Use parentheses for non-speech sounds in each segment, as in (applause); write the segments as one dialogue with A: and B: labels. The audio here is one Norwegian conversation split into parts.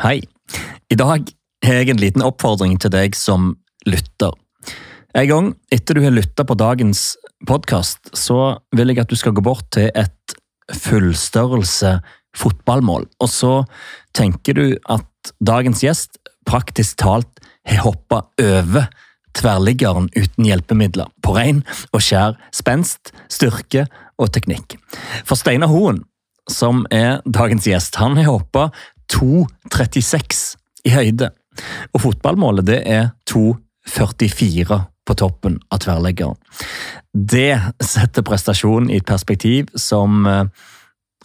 A: Hei. I dag har jeg en liten oppfordring til deg som lytter. En gang etter du har lytta på dagens podkast, så vil jeg at du skal gå bort til et fullstørrelse fotballmål. Og så tenker du at dagens gjest praktisk talt har hoppa over tverrliggeren uten hjelpemidler, på rein og skjær spenst, styrke og teknikk. For Steinar Hoen, som er dagens gjest, han har hoppa 2,36 i høyde. Og fotballmålet det er 2,44 på toppen av tverrleggeren. Det setter prestasjonen i et perspektiv som eh,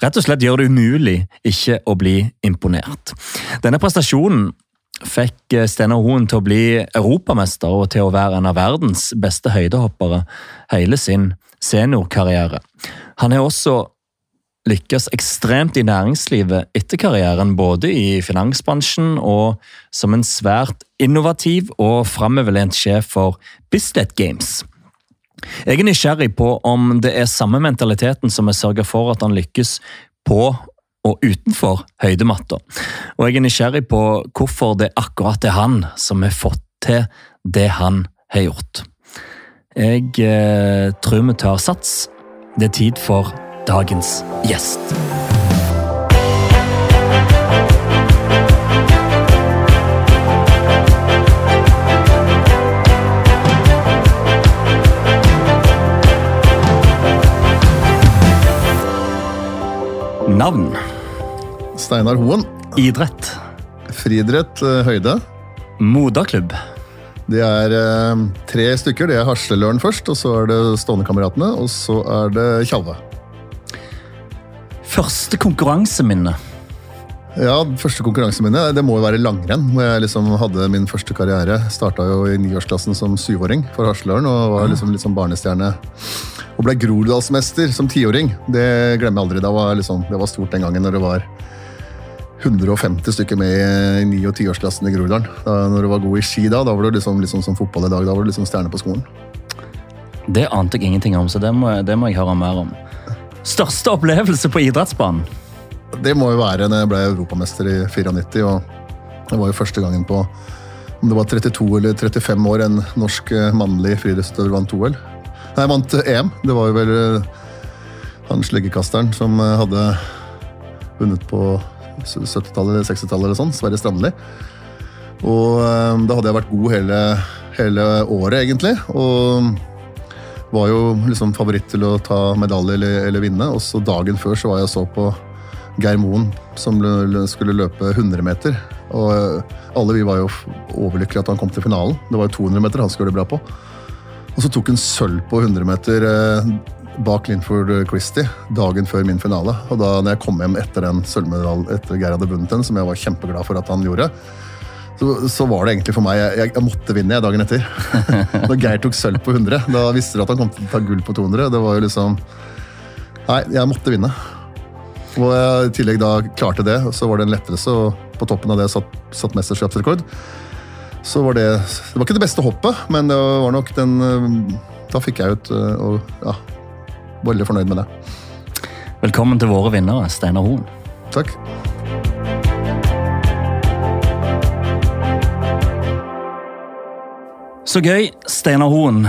A: rett og slett gjør det umulig ikke å bli imponert. Denne prestasjonen fikk eh, Steinar Hoen til å bli europamester og til å være en av verdens beste høydehoppere hele sin seniorkarriere. Han er også lykkes ekstremt i næringslivet etter karrieren, både i finansbransjen og som en svært innovativ og framoverlent sjef for Bislett Games. Jeg er nysgjerrig på om det er samme mentaliteten som har sørga for at han lykkes på og utenfor høydematta. Og jeg er nysgjerrig på hvorfor det akkurat er han som har fått til det han har gjort. Jeg eh, tror vi tar sats. Det er tid for dagens gjest. Navn.
B: Steinar Hoen.
A: Idrett.
B: Friidrett, eh, høyde.
A: Moderklubb.
B: Det er eh, tre stykker. Det er Hasleløren først, og så er det Stående-kameratene, og så er det Tjalve.
A: Første konkurranseminne.
B: Ja, første konkurranseminne det må jo være langrenn. hvor jeg liksom hadde min første karriere. Starta jo i niårsklassen som syvåring for Hasleløren og var liksom litt sånn barnestjerne. Og ble Groruddalsmester som tiåring. Det glemmer jeg aldri. Det var, liksom, det var stort den gangen når det var 150 stykker med i ni- og tiårsklassen i Groruddalen. Da- Når du var god i ski da, da var du liksom, liksom som fotball i dag. Da var du liksom stjerne på skolen.
A: Det ante jeg ingenting om, så det må, det må jeg høre mer om. Største opplevelse på idrettsbanen?
B: Det må jo være når jeg ble europamester i 94. og Det var jo første gangen på om det var 32 eller 35 år en norsk eh, mannlig friidrettsutøver vant OL. Nei, jeg vant eh, EM. Det var jo vel eh, han sleggekasteren som hadde vunnet på 70-tallet eller 60-tallet eller sånn, Sverre Strandli. Og da hadde jeg vært god hele, hele året, egentlig. Og var jo liksom favoritt til å ta medalje eller, eller vinne. Og så dagen før så var jeg og så på Geir Moen som skulle løpe 100 meter. Og eh, alle vi var jo overlykkelige at han kom til finalen. Det var jo 200 meter han skulle gjøre det bra på. Og så tok han sølv på 100 meter eh, bak Linford Christie dagen før min finale. Og da når jeg kom hjem etter den sølvmedaljen etter Geir hadde vunnet den, som jeg var kjempeglad for at han gjorde, så, så var det egentlig for meg Jeg, jeg, måtte vinne jeg, dagen etter. (laughs) Når Geir tok sølv på 100, da visste du at han kom til å ta gull på 200. Det var jo liksom Nei, jeg måtte vinne. Og jeg i tillegg da klarte det, så var det en lettelse, og på toppen av det satt, satt mesterskapsrekord. Så var det Det var ikke det beste hoppet, men det var nok den eh, Da fikk jeg ut eh, og ja, var veldig fornøyd med det.
A: Velkommen til våre vinnere, Steinar Hoen.
B: Takk.
A: Så gøy, Steinar Hoen.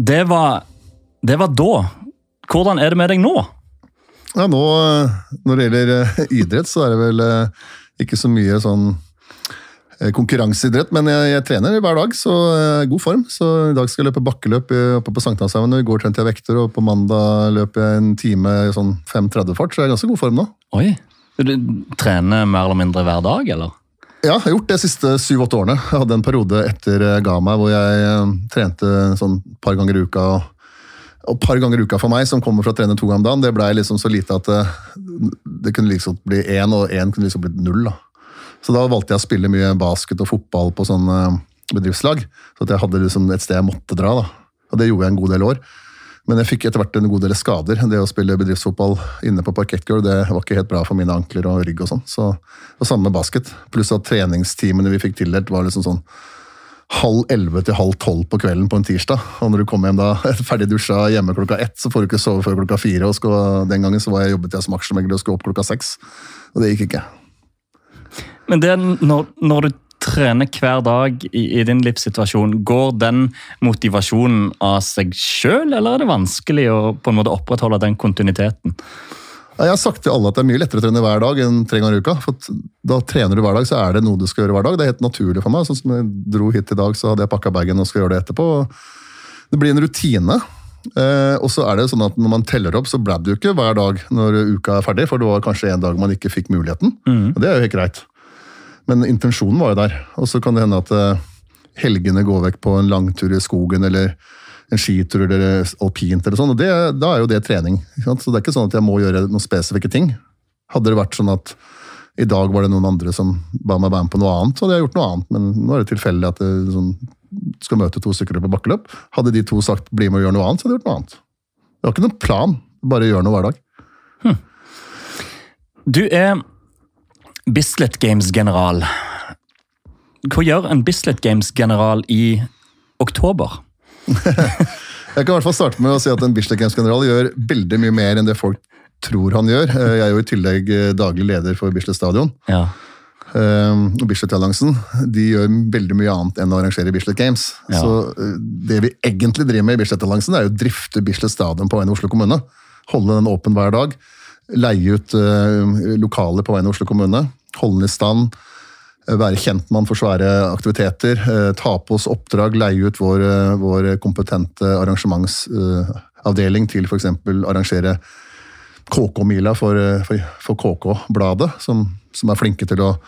A: Det var, det var da. Hvordan er det med deg nå?
B: Ja, nå, Når det gjelder eh, idrett, så er det vel eh, ikke så mye sånn eh, konkurranseidrett, men jeg, jeg trener hver dag, så jeg er god form. Så i dag skal jeg løpe bakkeløp oppe på Sankthanshaugen, i går trente jeg vekter, og på mandag løper jeg en time sånn 5.30-fart, så jeg er i ganske god form nå.
A: Oi, Du trener mer eller mindre hver dag, eller?
B: Ja, jeg har gjort det de siste syv-åtte årene. Jeg hadde en periode etter jeg ga meg hvor jeg eh, trente sånn par ganger i uka. Og par ganger i uka for meg, som kommer fra å trene to ganger om dagen, det blei liksom så lite at det, det kunne liksom bli én, og én kunne liksom blitt null. da. Så da valgte jeg å spille mye basket og fotball på sånn bedriftslag. Så at jeg hadde liksom et sted jeg måtte dra. da. Og det gjorde jeg en god del år. Men jeg fikk etter hvert en god del skader. Det å spille bedriftsfotball inne på parkettgulv det var ikke helt bra for mine ankler og rygg. og sånn. Så var samme med basket. Pluss at treningstimene vi fikk tildelt, var liksom sånn halv elleve til halv tolv på kvelden på en tirsdag. Og når du kommer hjem da, (laughs) ferdig dusja hjemme klokka ett, så får du ikke sove før klokka fire. og skal, Den gangen så var jeg jobbet jeg som aksjemegler og skulle opp klokka seks. Og det gikk ikke.
A: Men det når, når du trener hver dag i, i, din livssituasjon, går den motivasjonen av seg sjøl, eller er det vanskelig å på en måte opprettholde den kontinuiteten?
B: Jeg har sagt til alle at det er mye lettere å trene hver dag enn tre ganger i uka. for Da trener du hver dag, så er det noe du skal gjøre hver dag. Det er helt naturlig for meg. Sånn som jeg dro hit i dag, så hadde jeg pakka bagen og skal gjøre det etterpå. Det blir en rutine. Eh, og så er det sånn at Når man teller opp, så ble du ikke hver dag når uka er ferdig, for det var kanskje en dag man ikke fikk muligheten. Mm. Og det er jo helt greit. Men intensjonen var jo der. Og så kan det hende at eh, helgene går vekk på en langtur i skogen eller en skitur eller alpint eller sånn. og det, Da er jo det trening. Så det er ikke sånn at jeg må gjøre noen spesifikke ting. Hadde det vært sånn at i dag var det noen andre som ba meg være med på noe annet, så hadde jeg gjort noe annet. Men nå er det tilfeldig at jeg sånn, skal møte to stykker på bakkeløp. Hadde de to sagt 'bli med og gjøre noe annet', så hadde jeg gjort noe annet. Det var ikke noen plan, bare gjøre noe hver dag. Hm.
A: Du er Bislett Games-general. Hva gjør en Bislett Games-general i oktober? (laughs)
B: jeg kan i hvert fall starte med å si at en Bislett Games-general gjør veldig mye mer enn det folk tror han gjør. Eh, jeg er jo i tillegg eh, daglig leder for Bislett Stadion. Ja. Og Bislett-alliansen de gjør veldig mye annet enn å arrangere Bislett Games. Ja. Så uh, Det vi egentlig driver med i Bislett-alliansen, er å drifte Bislett Stadion på vegne av Oslo kommune. Holde den åpen hver dag. Leie ut lokaler på vegne av Oslo kommune. Holde den i stand være kjentmann for svære aktiviteter, eh, ta på oss oppdrag, leie ut vår, eh, vår kompetente arrangementsavdeling til f.eks. arrangere KK-mila for, eh, for, for KK-bladet, som, som, er flinke til å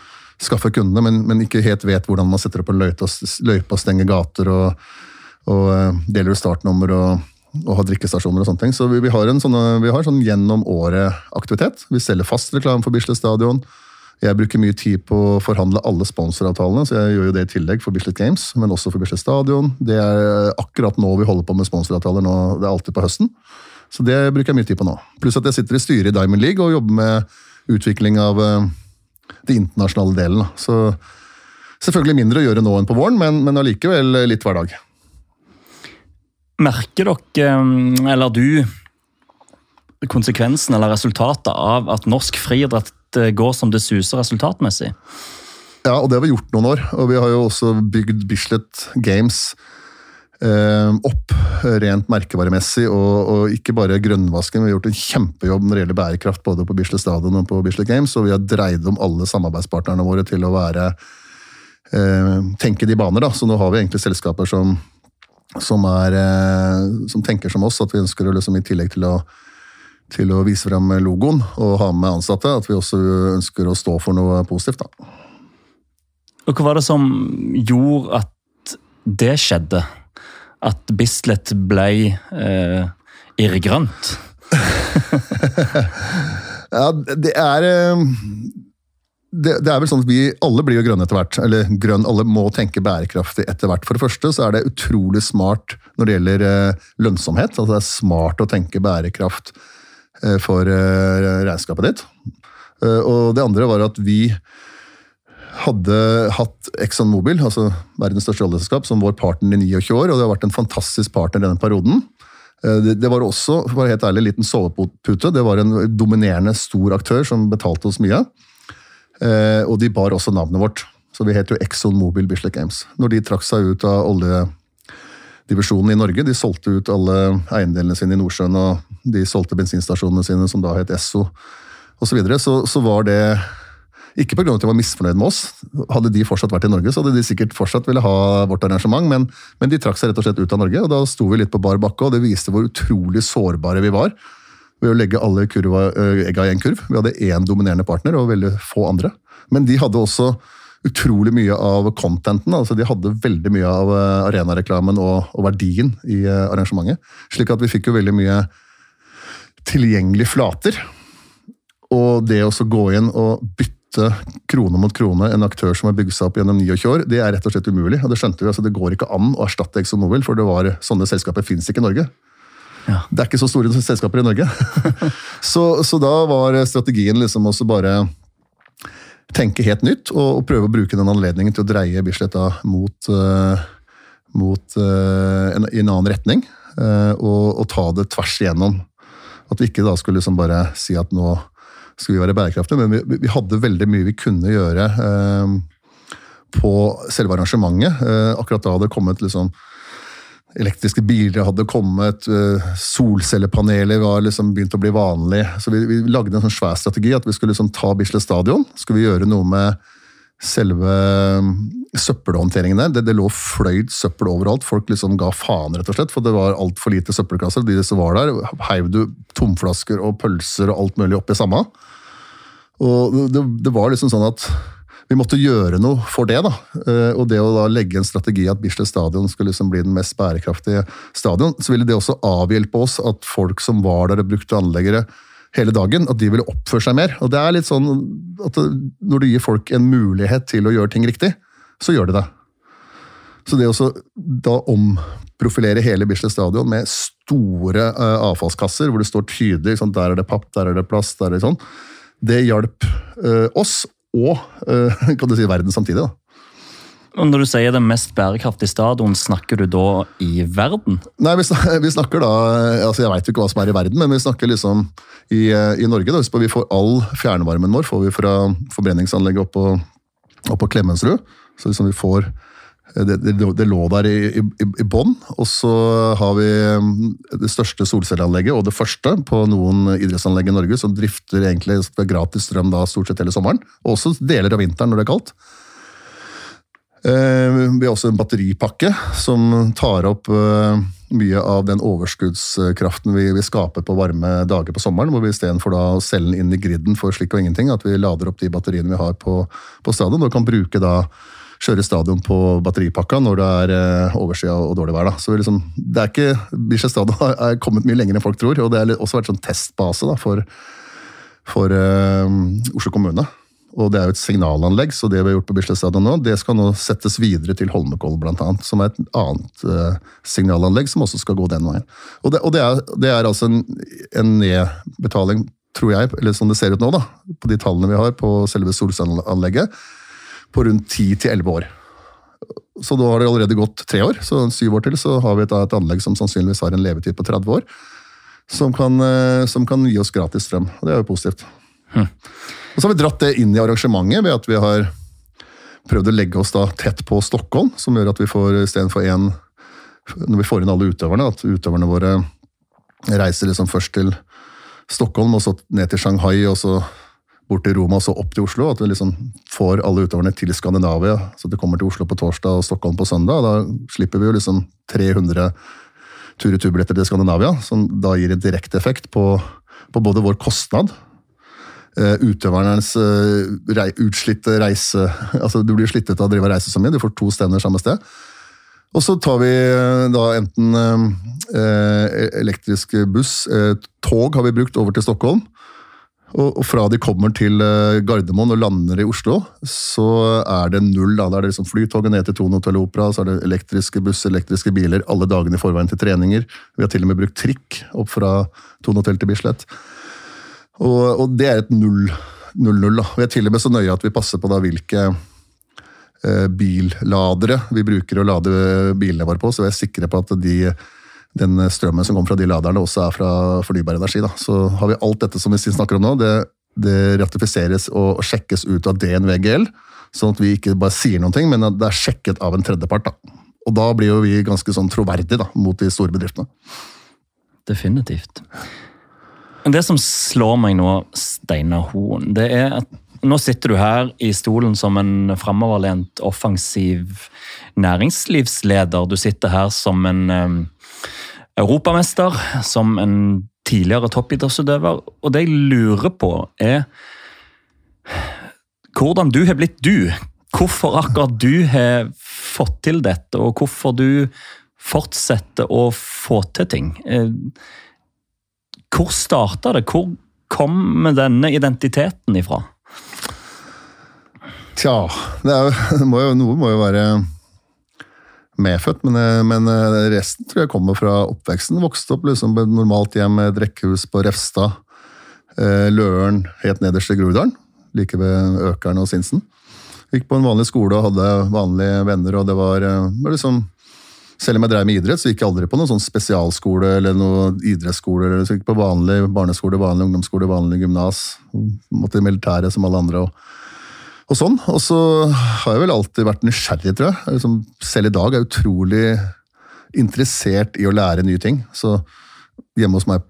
B: skaffe kundene, men, men, ikke helt vet hvordan man setter opp en løype og stenger gater og, og deler ut startnummer og, og har drikkestasjoner og sånne ting. Så vi, vi har en sånn gjennom året-aktivitet. Vi selger fast reklame for Bislett Stadion. Jeg bruker mye tid på å forhandle alle sponsoravtalene, så jeg gjør jo det i tillegg for Bislett Games, men også for Bislett Stadion. Det er akkurat nå vi holder på med sponsoravtaler. nå, Det er alltid på høsten. Så det bruker jeg mye tid på nå. Pluss at jeg sitter i styret i Diamond League og jobber med utvikling av uh, de internasjonale delen. Så selvfølgelig mindre å gjøre nå enn på våren, men, men allikevel litt hver dag.
A: Merker dere, eh, eller du, konsekvensen eller resultatet av at norsk friidrett Eh, går som det suser resultatmessig.
B: Ja, og det har vi gjort noen år. Og vi har jo også bygd Bislett Games eh, opp rent merkevaremessig, og, og, ikke bare grønnvasken. Vi har gjort en kjempejobb når det gjelder bærekraft både på Bislett Stadion og på Bislett Games, og vi har dreid om alle samarbeidspartnerne våre til å være eh, tenke de baner. da, Så nå har vi egentlig selskaper som, som, er, eh, som tenker som oss, at vi ønsker å liksom, i tillegg til å til å vise frem logoen og ha med ansatte, at vi også ønsker å stå for noe positivt. da.
A: Og Hva var det som gjorde at det skjedde? At Bislett ble eh, irrgrønt? (laughs)
B: ja, det er eh, det, det, er vel sånn at vi alle blir jo grønne etter hvert. Eller grønn, alle må tenke bærekraftig etter hvert. For det første så er det utrolig smart når det gjelder eh, lønnsomhet. altså Det er smart å tenke bærekraft for eh, regnskapet ditt. Eh, og det andre var at vi hadde hatt ExxonMobil, altså verdens største oljeselskap, som vår partner i 29 år, og det har vært en fantastisk partner i denne perioden. Det var også for å være helt ærlig, en liten sovepute. Det var en dominerende stor aktør som betalte oss mye. Og de bar også navnet vårt. Så vi het jo ExxonMobil Bislett Games. Når de trakk seg ut av olje divisjonen i Norge. De solgte ut alle eiendelene sine i Nordsjøen, og de solgte bensinstasjonene sine, som da het Esso osv. Så, videre. så så var det ikke pga. at de var misfornøyd med oss. Hadde de fortsatt vært i Norge, så hadde de sikkert fortsatt ville ha vårt arrangement, men, men de trakk seg rett og slett ut av Norge. og Da sto vi litt på bar bakke, og det viste hvor utrolig sårbare vi var ved å legge alle kurva, egga i en kurv. Vi hadde én dominerende partner og veldig få andre. Men de hadde også utrolig mye av contenten. altså De hadde veldig mye av eh, arenareklamen og, og verdien i eh, arrangementet. Slik at vi fikk jo veldig mye tilgjengelige flater. Og det å gå inn og bytte krone mot krone en aktør som har bygd seg opp gjennom 29 år, det er rett og slett umulig. og Det skjønte vi, altså det går ikke an å erstatte Exxon Mobil, for det var, sånne selskaper fins ikke i Norge. Ja. Det er ikke så store selskaper i Norge. (laughs) så, så, da var strategien liksom også bare tenke helt nytt og, og, prøve å bruke den anledningen til å dreie Bislett mot, uh, mot uh, en, i en annen retning. Uh, og, og, ta det tvers igjennom. At vi ikke da skulle liksom bare si at nå skulle vi være bærekraftige, men vi, vi hadde veldig mye vi kunne gjøre på selve arrangementet. Akkurat da hadde det kommet liksom Elektriske biler hadde kommet, eh, solcellepaneler var liksom begynt å bli vanlig. Så vi, vi lagde en sånn svær strategi at vi skulle liksom ta Bislett stadion. Skulle vi gjøre noe med selve mm, søppelhåndteringen der. Det, det lå fløyd søppel overalt. Folk liksom ga faen, rett og slett, for det var altfor lite søppelkasser. De som var der, heiv du tomflasker og pølser og alt mulig oppi samme. Og det, det var liksom sånn at vi måtte gjøre noe for det. da. Eh, og det å da legge en strategi at Bislett stadion skulle liksom bli den mest bærekraftige stadion, så ville det også avhjelpe oss at folk som var der og brukte anleggere hele dagen, at de ville oppføre seg mer. Og det er litt sånn at Når du gir folk en mulighet til å gjøre ting riktig, så gjør de det. Så det å da omprofilere hele Bislett stadion med store uh, avfallskasser, hvor det står tydelig sånn, der er det papp, der er det plast, der er det sånn, det hjalp uh, oss og uh, kan du si verden samtidig. da.
A: Og Når du sier den mest bærekraftige stadion, snakker du da i verden?
B: Nei, vi snakker, vi snakker da altså Jeg veit ikke hva som er i verden, men vi snakker liksom i, i Norge. Da. Vi får all fjernvarmen vår får vi fra forbrenningsanlegget oppå, oppå opp Klemetsrud. Så liksom vi får det, det, det, lå der i, i, i bånn. Og så har vi det største solcelleanlegget, og det første på noen idrettsanlegg i Norge, som drifter egentlig gratis strøm da stort sett hele sommeren. Og også deler av vinteren når det er kaldt. Eh, vi har også en batteripakke som tar opp eh, mye av den overskuddskraften vi, vi skaper på varme dager på sommeren, hvor vi istedenfor å selge den inn i griden for slik og ingenting, at vi lader opp de batteriene vi har på, på stadion, og kan bruke da kjøre stadion på batteripakka når det er oversida overskya og dårlig vær. Da. Så liksom, det er ikke, Bislett stadion er kommet mye lenger enn folk tror, og det har også vært sånn testbase da, for, for uh, Oslo kommune. Og det er jo et signalanlegg, så det vi har gjort på Bislett stadion nå, det skal nå settes videre til Holmenkollen, annet. Som er et annet uh, signalanlegg som også skal gå den veien. Og det, og det, er, det er, altså en, en, nedbetaling, tror jeg, eller som det ser ut nå, da, på de tallene vi har på selve solcelleanlegget, på rundt 10-11 år. Så da har det allerede gått tre år, så syv år til så har vi et, et anlegg som sannsynligvis har en levetid på 30 år. Som kan, eh, som kan gi oss gratis strøm. og Det er jo positivt. Hm. Og Så har vi dratt det inn i arrangementet ved at vi har prøvd å legge oss da tett på Stockholm, som gjør at vi får istedenfor én Når vi får inn alle utøverne, at utøverne våre reiser liksom først til Stockholm, og så ned til Shanghai, og så bort til Roma og så opp til Oslo. At vi liksom får alle utøverne til Skandinavia. Så de kommer til Oslo på torsdag og Stockholm på søndag. Da slipper vi jo liksom 300 tur-retur-billetter til Skandinavia, som da gir en direkte effekt på, på både vår kostnad uh, utøvernes uh, rei, utslitte reise (laughs) altså Du blir slittet av å drive reise så mye, du får to stender samme sted. Og så tar vi uh, da enten elektrisk buss, tog har vi brukt over til Stockholm. Og, fra de kommer til eh, Gardermoen og lander i Oslo, så er det null. Da, da er det liksom flytoget ned til Tone Hotel Opera, så er det elektriske busser, elektriske biler alle dagene i forveien til treninger. Vi har til og med brukt trikk opp fra Tone Hotel til Bislett. Og, og det er et null. 0-0. Vi er til og med så nøye at vi passer på da hvilke eh, billadere vi bruker å lade bilene våre på, så vi er sikre på at de den strømmen som kommer fra de laderne, også er fra fornybar energi. Da. Så har vi alt dette som vi snakker om nå, det, det ratifiseres og sjekkes ut av DNV GL. Sånn at vi ikke bare sier noen ting, men at det er sjekket av en tredjepart. Da. Og da blir jo vi ganske sånn troverdige da, mot de store bedriftene.
A: Definitivt. Det som slår meg nå, Steinar Hoen, det er at nå sitter du her i stolen som en framoverlent, offensiv næringslivsleder. Du sitter her som en europamester, som en tidligere toppidrettsutøver. Og det jeg lurer på, er hvordan du har blitt du. Hvorfor akkurat du har fått til dette, og hvorfor du fortsetter å få til ting. Eh, hvor starta det? Hvor kom denne identiteten ifra?
B: Tja, det er jo, (laughs) må jo, noe må jo være medfødt, men, eh, men, eh, resten tror jeg kommer fra oppveksten. Vokste opp liksom på et normalt hjem med rekkehus på Refstad. Eh, Løren helt nederst i Groruddalen, like ved Økeren og Sinsen. Gikk på en vanlig skole og hadde vanlige venner, og det var, var liksom Selv om jeg drev med idrett, så gikk jeg aldri på noen sånn spesialskole eller noen idrettsskole. eller så gikk jeg på vanlig barneskole, vanlig ungdomsskole, vanlig gymnas. Måtte i militæret som alle andre. Og, og sånn. Og så har jeg vel alltid vært nysgjerrig, tror jeg. Liksom, selv i dag er jeg utrolig interessert i å lære nye ting. Så hjemme hos meg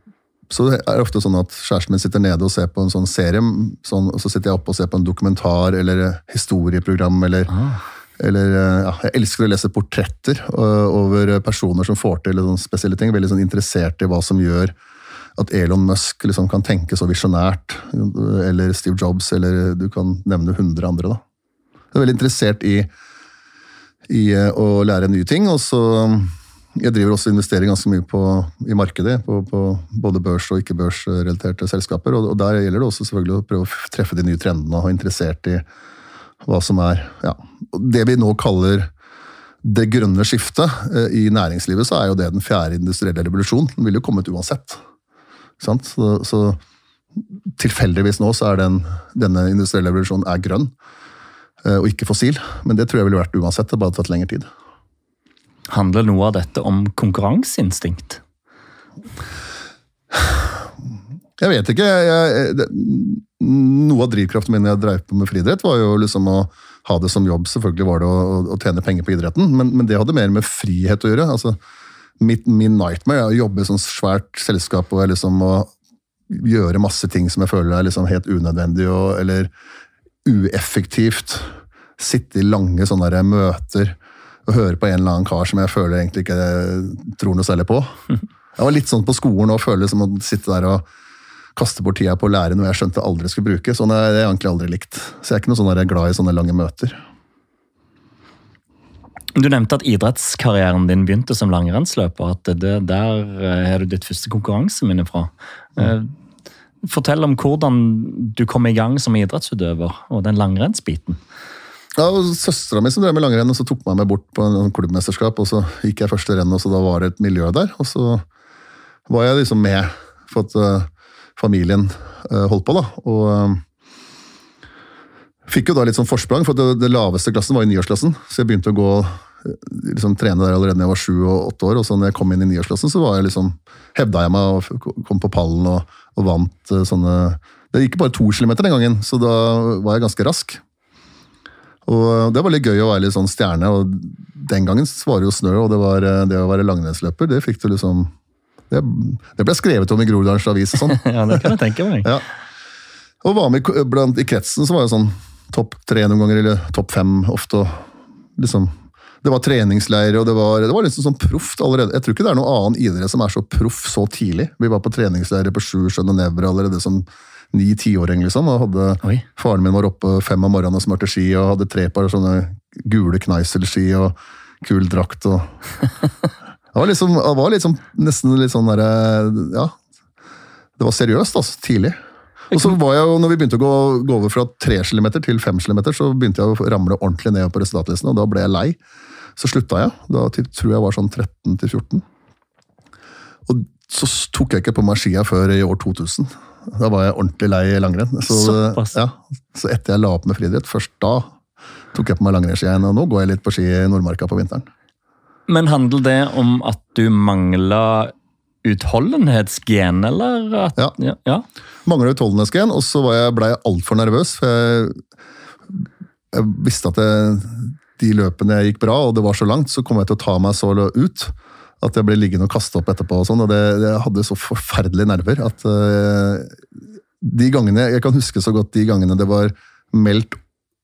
B: så er det ofte sånn at kjæresten min sitter nede og ser på en sånn serie, sånn, og så sitter jeg oppe og ser på en dokumentar eller historieprogram eller
A: Ah.
B: eller ja, Jeg elsker å lese portretter øh, over personer som får til sånn spesielle ting. Veldig sånn interessert i hva som gjør at Elon Musk liksom kan tenke så visjonært. Eller Steve Jobs, eller du kan nevne 100 andre. da. Jeg er veldig interessert i, i øh, å lære nye ting. og så Jeg driver også og investerer ganske mye på, i markedet, på, på både børs- og ikke-børsrelaterte selskaper. Og, og der gjelder det også selvfølgelig å prøve å treffe de nye trendene og ha interessert i hva som er ja, Det vi nå kaller det grønne skiftet eh, i næringslivet, så er jo det den fjerde industrielle revolusjon. Den ville jo kommet uansett. Så, så tilfeldigvis nå så er den, denne industrielle revolusjonen er grønn, eh, og ikke fossil. Men det tror jeg ville vært uansett. Det bare tatt lengre tid.
A: Handler noe av dette om konkurranseinstinkt?
B: Jeg vet ikke. Jeg, det, noe av drivkraften min når jeg drev på med friidrett, var jo liksom å ha det som jobb. Selvfølgelig var det å, å, å tjene penger på idretten, men, men, det hadde mer med frihet å gjøre. Altså, mitt, min nightmare er å jobbe i sånn svært selskap og liksom å gjøre masse ting som jeg føler er liksom helt unødvendig og, eller ueffektivt. Sitte i lange sånne der møter og høre på en eller annen kar som jeg føler egentlig ikke tror noe særlig på. Jeg var litt sånn på skolen og føler som å sitte der og kaste bort tida på å lære noe jeg skjønte aldri skulle bruke. Sånn er jeg egentlig aldri likt. Så jeg er ikke noe sånn glad i sånne lange møter.
A: Du nevnte at idrettskarrieren din begynte som langrennsløper. at det, Der er du ditt første konkurranseminne fra. Mm. Fortell om hvordan du kom i gang som idrettsutøver, og den langrennsbiten.
B: Ja, Søstera mi som drev med langrenn, og så tok meg med bort på en klubbmesterskap. og Så gikk jeg første renn, og så da var det et miljø der. Og så var jeg liksom med for at uh, familien holdt på. da, og Fikk jo da litt sånn forsprang, for det, det laveste klassen var i niårsklassen. Så jeg begynte å gå liksom trene der allerede da jeg var sju og åtte år. Og så når jeg kom inn i niårsklassen, så var jeg liksom, hevda jeg meg og kom på pallen og, og vant sånne Det gikk bare to kilometer den gangen, så da var jeg ganske rask. Og Det var litt gøy å være litt sånn stjerne. og Den gangen var det jo snø, og det, var, det å være langrennsløper, det fikk du liksom det, det, ble skrevet om i Groruddalens Avis og sånn. (laughs)
A: ja, det kan jeg tenke meg.
B: ja. Og var med blant, I kretsen så var jeg sånn topp tre noen ganger, eller topp fem ofte. liksom det var treningsleirer, og det var, det var liksom sånn proft allerede. Jeg tror ikke det er noen annen idrett som er så proff så tidlig. Vi var på treningsleirer på Sju og Nevra allerede som ni-tiåring. liksom, og hadde, Faren min var oppe fem av morgenen og smurte ski og hadde tre par sånne gule Kneisel-ski og kul drakt. og (laughs) Det var liksom, det var liksom nesten litt sånn derre Ja. Det var seriøst, altså. Tidlig. Og så var jeg jo, når vi begynte å gå, gå over fra 3 kilometer til 5 kilometer, så begynte jeg å ramle ordentlig ned på resultatlisten, og da ble jeg lei. Så slutta jeg. Da tror jeg var sånn 13 til 14. Og så tok jeg ikke på meg skia før i år 2000. Da var jeg ordentlig lei langrenn. Så, ja, så etter jeg la opp med friidrett, først da tok jeg på meg langrennsskia igjen. Og nå går jeg litt på ski i Nordmarka på vinteren.
A: Men handler det om at du mangla utholdenhetsgen, eller? At,
B: ja.
A: ja, ja.
B: Mangla utholdenhetsgen, og så jeg, ble jeg altfor nervøs. for jeg, jeg visste at jeg, de løpene jeg gikk bra, og det var så langt, så kom jeg til å ta meg så ut at jeg ble liggende og kaste opp etterpå. og sånn, og det, Jeg hadde så forferdelige nerver at uh, de gangene, Jeg kan huske så godt de gangene det var meldt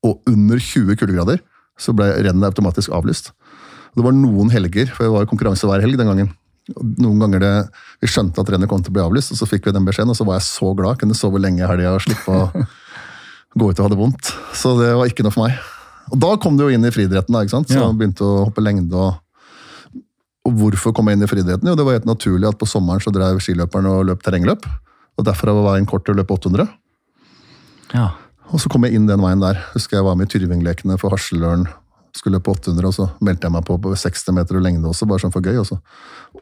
B: og under 20 kuldegrader, så ble rennet automatisk avlyst. Det var noen helger, for det var konkurranse hver helg den gangen. Noen ganger det, Vi skjønte at rennet kom til å bli avlyst, og så fikk vi den beskjeden, og så var jeg så glad. Kunne sove lenge i helga og slippe å gå ut og ha det vondt. Så det var ikke noe for meg. Og da kom du jo inn i friidretten, da, ikke sant? så jeg begynte å hoppe lengde. og og hvorfor kom jeg inn i friidretten? Jo, det var helt naturlig at på sommeren så drev skiløperen og løp terrengløp. Og derfor var veien kort til å løpe 800.
A: Ja.
B: Og så kom jeg inn den veien der. Husker jeg var med i Tyrvinglekene for Hasleløren. Skulle på 800, og så meldte jeg meg på på 60 meter og lengde også, bare sånn for gøy. Også.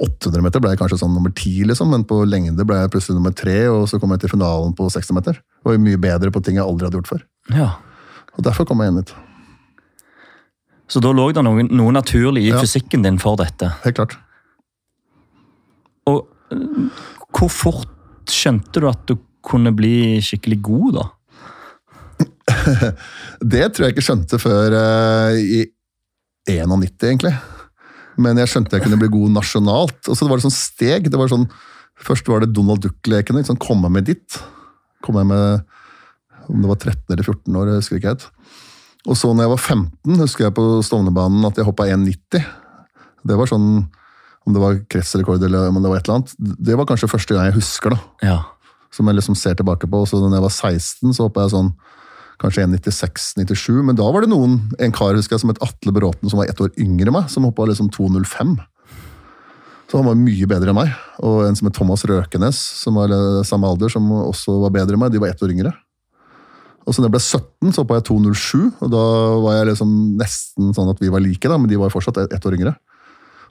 B: 800 meter ble jeg kanskje sånn nummer 10, liksom, men på lengde ble jeg plutselig nummer 3, og så kom jeg til finalen på 60 meter. Og var mye bedre på ting jeg aldri hadde gjort før.
A: Ja.
B: Og derfor kom jeg inn hit.
A: Så da lå det noe, noe naturlig i
B: Ja.
A: fysikken din for dette.
B: Helt klart.
A: Og øh, hvor fort skjønte du at du kunne bli skikkelig god, da? (laughs)
B: Det tror jeg ikke skjønte før uh, i 91, egentlig. Men jeg skjønte jeg kunne bli god nasjonalt. Og så var det sånn steg. det var sånn, Først var det Donald Duck-lekene. Sånn, Komme med ditt. Komme med om det var 13 eller 14 år, jeg ikke helt. Og så når jeg var 15, husker jeg på Stovnerbanen at jeg hoppa 1,90. Det var sånn Om det var kretsrekord eller om det var et eller annet. Det var kanskje første gang jeg husker, da
A: Ja.
B: som jeg liksom ser tilbake på. Så når jeg var 16, så hoppa jeg sånn kanskje 1,96-97. Men da var det noen, en kar husker jeg, som het Atle Bråten, som var ett år yngre enn meg, som hoppa liksom 2,05. Så han var mye bedre enn meg. Og en som het Thomas Røkenes, som var samme alder, som også var bedre enn meg. De var ett år yngre. Og så da jeg ble 17, så hoppa jeg 2,07, og da var jeg liksom nesten sånn at vi var like, da, men de var fortsatt ett år yngre.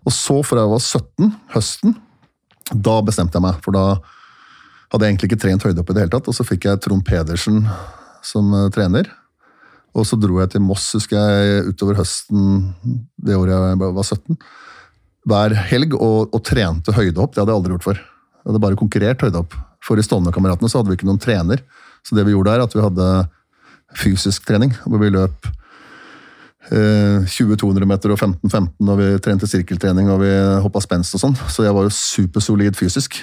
B: Og så, fra jeg var 17, høsten, da bestemte jeg meg, for da hadde jeg egentlig ikke trent høydehopp i det hele tatt. Og så fikk jeg Trond Pedersen som eh, trener. Og så dro jeg til Moss, husker jeg, utover høsten det året jeg var 17. Hver helg og, og trente høydehopp. Det hadde jeg aldri gjort før. Jeg hadde bare konkurrert høydehopp. For i Stovner-kameratene hadde vi ikke noen trener. Så det vi gjorde der, at vi hadde fysisk trening, hvor vi løp eh, 20-200 meter og 15-15, og vi trente sirkeltrening og vi hoppa spenst og sånn. Så jeg var jo supersolid fysisk.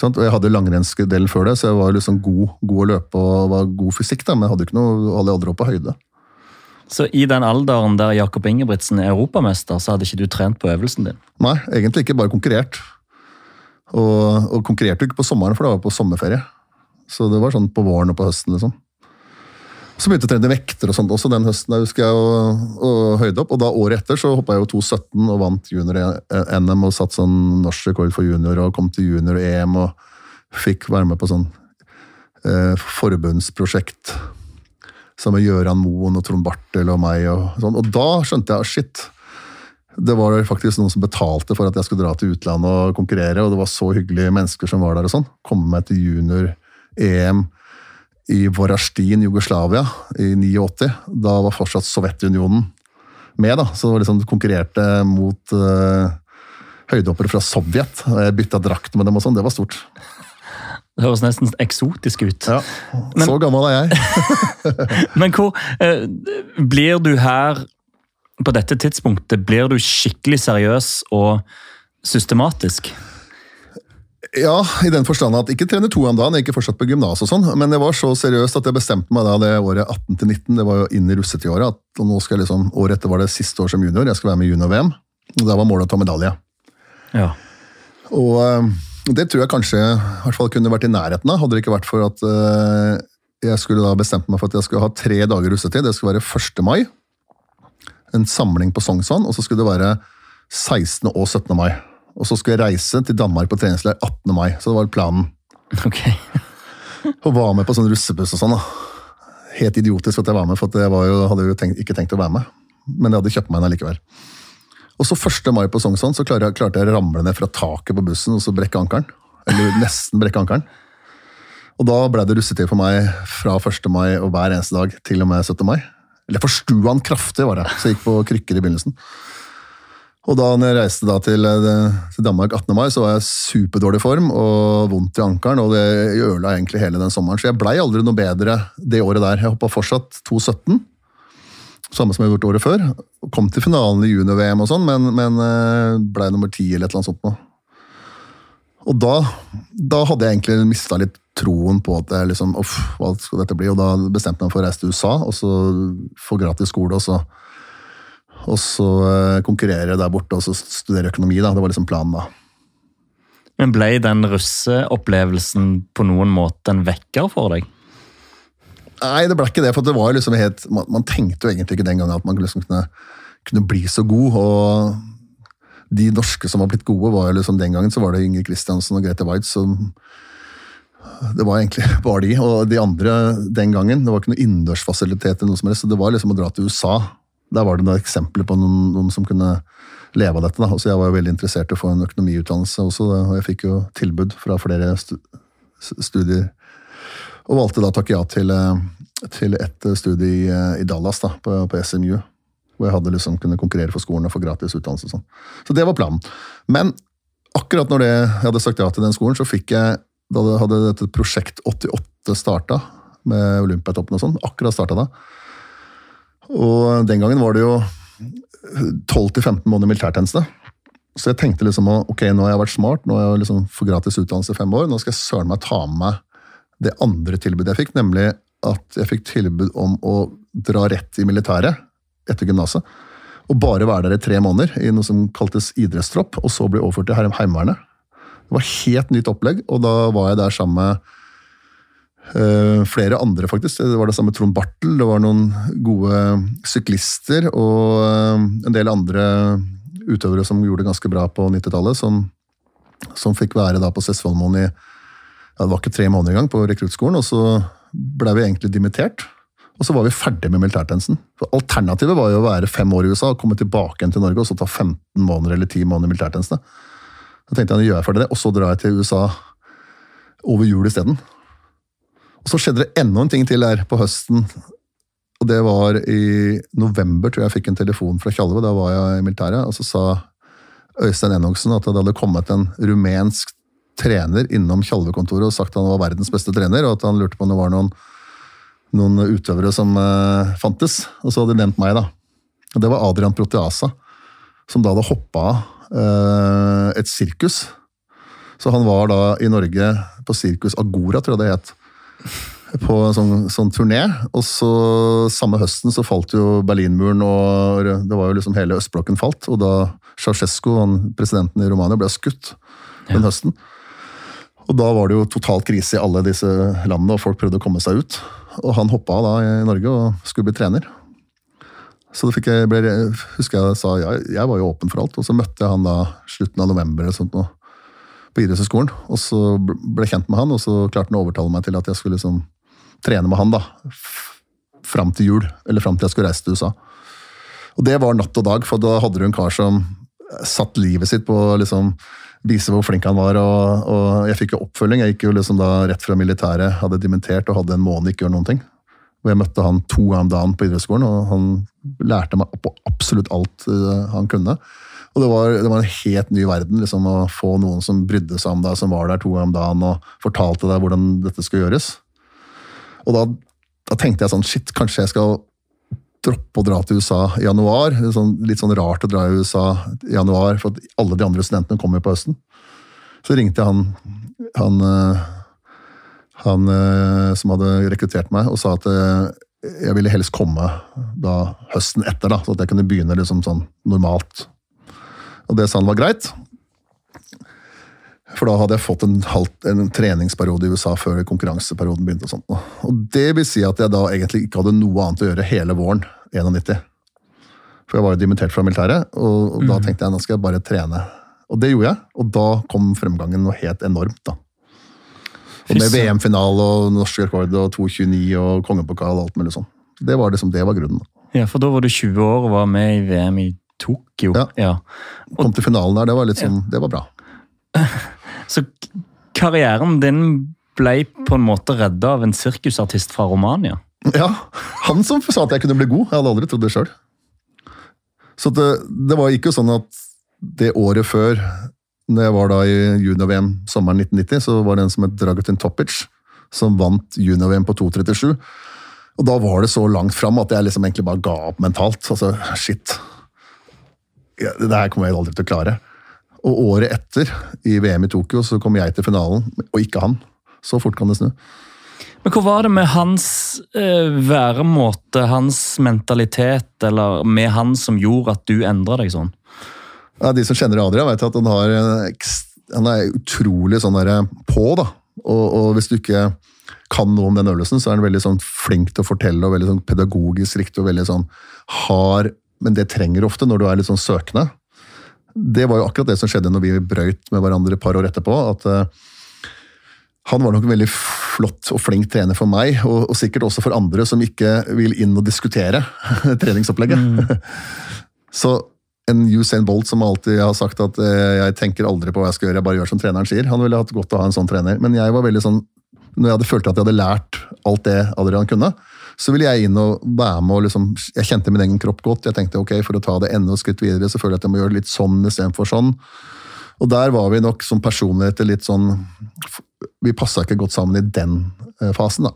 B: Sant? Og jeg hadde langrennsdelen før det, så jeg var liksom god, god å løpe og var god fysikk, da, men jeg hadde ikke noe, hadde aldri opp på høyde.
A: Så i den alderen der Jakob Ingebrigtsen er europamester, så hadde ikke du trent på øvelsen din?
B: Nei, egentlig ikke, bare konkurrert. Og, og konkurrerte ikke på sommeren, for det var på sommerferie. Så det var sånn på våren og på høsten, liksom. Så begynte jeg å trene vekter og sånt også den høsten, da husker jeg, og, og høyde opp. Og da året etter så hoppa jeg jo 2,17 og vant junior-NM og satt sånn norsk rekord for junior og kom til junior-EM og fikk være med på sånn eh, forbundsprosjekt sammen med Gøran Moen og Trond Bartel og meg. Og, sånn. og da skjønte jeg shit. Det var faktisk noen som betalte for at jeg skulle dra til utlandet og konkurrere, og det var så hyggelige mennesker som var der. og sånn. Komme meg til junior-EM i Vorastin, Jugoslavia, i 89. Da var fortsatt Sovjetunionen med, da. Så det liksom konkurrerte mot uh, høydehoppere fra Sovjet. og Jeg bytta drakt med dem og sånn. Det var stort.
A: Det høres nesten eksotisk ut.
B: Ja, Så gammel er jeg. (laughs)
A: Men hvor eh, Blir du her på dette tidspunktet Blir du skikkelig seriøs og systematisk?
B: Ja, i den forstand at ikke trene to om dagen, jeg gikk fortsatt på gymnas og sånn, men det var så seriøst at jeg bestemte meg da det året 18-19, det var jo inn i russetidåret, at nå skal jeg liksom, året etter var det siste år som junior, jeg skal være med i junior-VM. og Da var målet å ta medalje.
A: Ja.
B: Og eh, det tror jeg kanskje i hvert fall kunne vært i nærheten av, hadde det ikke vært for at eh, jeg skulle da bestemt meg for at jeg skulle ha tre dager russetid. Det skulle være 1. mai, en samling på Sognsvann, og så skulle det være 16. og 17. mai. Og så skulle jeg reise til Danmark på treningsleir 18. mai, så det var planen.
A: Okay. (laughs)
B: Og var med på sånn russebuss og sånn. da. Helt idiotisk at jeg var med, for jeg var jo, hadde jo tenkt, ikke tenkt å være med. Men jeg hadde kjøpt meg en allikevel. Og så 1. mai på Sognsvann så klarte jeg, klarte jeg å ramle ned fra taket på bussen og så brekke ankelen. Eller (laughs) nesten brekke ankelen. Og da ble det russetid for meg fra 1. mai og hver eneste dag til og med 17. mai. Eller forstua han kraftig, var det. Så jeg gikk på krykker i begynnelsen. Og da når jeg reiste da til, eh, til Danmark 18. mai, så var jeg superdårlig form og vondt i ankelen. Og det ødela egentlig hele den sommeren. Så jeg blei aldri noe bedre det året der. Jeg hoppa fortsatt 2,17. Samme som jeg gjorde året før. Og kom til finalen i junior-VM og sånn, men, men blei nummer ti eller et eller annet sånt nå. Og da, da hadde jeg egentlig mista litt troen på at jeg liksom, uff, hva skal dette bli? Og da bestemte jeg meg for å reise til USA og så få gratis skole. og så og så eh, konkurrere der borte og så studere økonomi. da, Det var liksom planen da.
A: Men ble den russeopplevelsen på noen måte en vekker for deg?
B: Nei, det ble ikke det. for det var liksom helt, man, man tenkte jo egentlig ikke den gangen at man liksom kunne, kunne bli så god. og De norske som var blitt gode, var jo liksom den gangen så var det Ingrid Kristiansen og Grete Waitz som Det var egentlig (laughs) bare de. Og de andre den gangen, det var ikke noe innendørsfasilitet, noe som helst, så det var liksom å dra til USA. Der var det noen eksempler på noen, noen som kunne leve av dette. da. Så jeg var jo veldig interessert i å få en økonomiutdannelse også, da, og jeg fikk jo tilbud fra flere stu studier. Og valgte da å takke ja til, til et studie i, i Dallas, da, på, på SMU. Hvor jeg hadde liksom kunne konkurrere for skolen og få gratis utdannelse. og Sånn. Så det var planen. Men akkurat når det, jeg hadde sagt ja til den skolen, så fikk jeg Da hadde dette Prosjekt 88 starta, med Olympiatoppen og sånn. Akkurat starta da. Og den gangen var det jo 12-15 måneder militærtjeneste. Så jeg tenkte liksom ok, nå har jeg vært smart, nå har jeg liksom fått gratis utdannelse i fem år. Nå skal jeg søren meg ta med meg det andre tilbudet jeg fikk, nemlig at jeg fikk tilbud om å dra rett i militæret etter gymnaset. Og bare være der i tre måneder i noe som kaltes idrettstropp, og så bli overført til Heimevernet. Det var helt nytt opplegg, og da var jeg der sammen med flere andre, faktisk. Det var det samme Trond Bartel, det var noen gode syklister og uh, en del andre utøvere som gjorde det ganske bra på 90-tallet, som, som, fikk være da på Sessvollmoen i ja, det var ikke tre måneder engang på rekruttskolen, og så ble vi egentlig dimittert. Og så var vi ferdig med militærtjenesten. Alternativet var jo å være fem år i USA og komme tilbake igjen til Norge og så ta 15 måneder eller 10 måneder i militærtjeneste. Da tenkte jeg nå gjør jeg ferdig det, og så drar jeg til USA over jul isteden. Og så skjedde det enda en ting til der på høsten. Og det var i november, tror jeg jeg fikk en telefon fra Tjalve. Da var jeg i militæret. Og så sa Øystein Enoksen at det hadde kommet en rumensk trener innom Tjalve-kontoret og sagt at han var verdens beste trener, og at han lurte på om det var noen, noen utøvere som uh, fantes. Og så hadde de nevnt meg, da. Og det var Adrian Proteasa, som da hadde hoppa av uh, et sirkus. Så han var da i Norge på Sirkus Agora, tror jeg det het. På en sånn, sånn turné. Og så samme høsten så falt jo Berlinmuren, og det var jo liksom hele østblokken falt. Og da Ceaucescu, presidenten i Romania, ble skutt den høsten. Og da var det jo totalt krise i alle disse landene, og folk prøvde å komme seg ut. Og han hoppa av da i Norge og skulle bli trener. Så det fikk jeg, ble, husker jeg sa ja, jeg var jo åpen for alt, og så møtte jeg han da slutten av november eller sånt på idrettshøyskolen. Og så ble jeg kjent med han, og så klarte han å overtale meg til at jeg skulle liksom trene med han da, fram til jul. Eller fram til jeg skulle reise til USA. Og det var natt og dag, for da hadde du en kar som satt livet sitt på liksom vise hvor flink han var. Og, og jeg fikk jo oppfølging. Jeg gikk jo liksom da rett fra militæret, hadde dimentert og hadde en måned ikke gjort noen ting. Og jeg møtte han to ganger om dagen på idrettsskolen, og han lærte meg på absolutt alt uh, han kunne. Og det var, det var, en helt ny verden liksom, å få noen som brydde seg om deg, som var der to ganger om dagen og fortalte deg hvordan dette skulle gjøres. Og da, da tenkte jeg sånn Shit, kanskje jeg skal droppe å dra til USA i januar. Sånn, litt sånn rart å dra i USA i januar, for alle de andre studentene kommer på høsten. Så ringte han, han, eh, han eh, som hadde rekruttert meg, og sa at eh, jeg ville helst komme da høsten etter, da, så at jeg kunne begynne liksom sånn normalt. Og det sa han var greit. For da hadde jeg fått en, halv, en, treningsperiode i USA før konkurranseperioden begynte. Og sånt. Og det vil si at jeg da egentlig ikke hadde noe annet å gjøre hele våren 91. For jeg var jo dimittert fra militæret, og, og mm. da tenkte jeg nå skal jeg bare trene. Og det gjorde jeg, og da kom fremgangen noe helt enormt. da. Og Med VM-finale og norsk rekord og 2,29 og kongepokal og alt mulig sånn. Det var liksom, det var grunnen.
A: Ja, For da var du 20 år og var med i VM i Tokyo.
B: Ja. ja. Og, Kom til finalen der. Det var litt sånn, ja. det var bra. (laughs)
A: Så karrieren din ble på en måte redda av en sirkusartist fra Romania?
B: Ja, han som sa at jeg kunne bli god. Jeg hadde aldri trodd det sjøl. Så det, det var ikke sånn at det året før, når jeg var da i junior-VM sommeren 1990, så var det en som het Dragutin Topic, som vant junior-VM på 2.37. Og da var det så langt fram at jeg liksom egentlig bare ga opp mentalt. Altså, shit. Ja, det her kommer jeg aldri til å klare. Og året etter, i VM i Tokyo, så kom jeg til finalen, og ikke han. Så fort kan det snu.
A: Men Hva var det med hans eh, væremåte, hans mentalitet, eller med han som gjorde at du endra deg sånn?
B: Ja, De som kjenner Adrian, vet at han, har, han er utrolig sånn der på. da. Og, og, hvis du ikke kan noe om den øvelsen, så er han veldig sånn flink til å fortelle og veldig sånn pedagogisk riktig og veldig sånn hard. Men det trenger ofte når du er litt sånn søkende det var jo akkurat det som skjedde når vi brøyt med hverandre et par år etterpå. at uh, han var nok en veldig flott og flink trener for meg, og, og, sikkert også for andre som ikke vil inn og diskutere (laughs) treningsopplegget. Mm. (laughs) Så en Usain Bolt som alltid har sagt at eh, jeg tenker aldri på hva jeg skal gjøre, jeg bare gjør som treneren sier. Han ville hatt godt av å ha en sånn trener. Men jeg var veldig sånn, når jeg hadde følt at jeg hadde lært alt det Adrian kunne, så ville jeg inn og være med og liksom Jeg kjente min egen kropp godt. Jeg tenkte ok, for å ta det enda et skritt videre, så føler jeg at jeg må gjøre det litt sånn istedenfor sånn. Og der var vi nok som personligheter litt sånn Vi passa ikke godt sammen i den eh, fasen, da.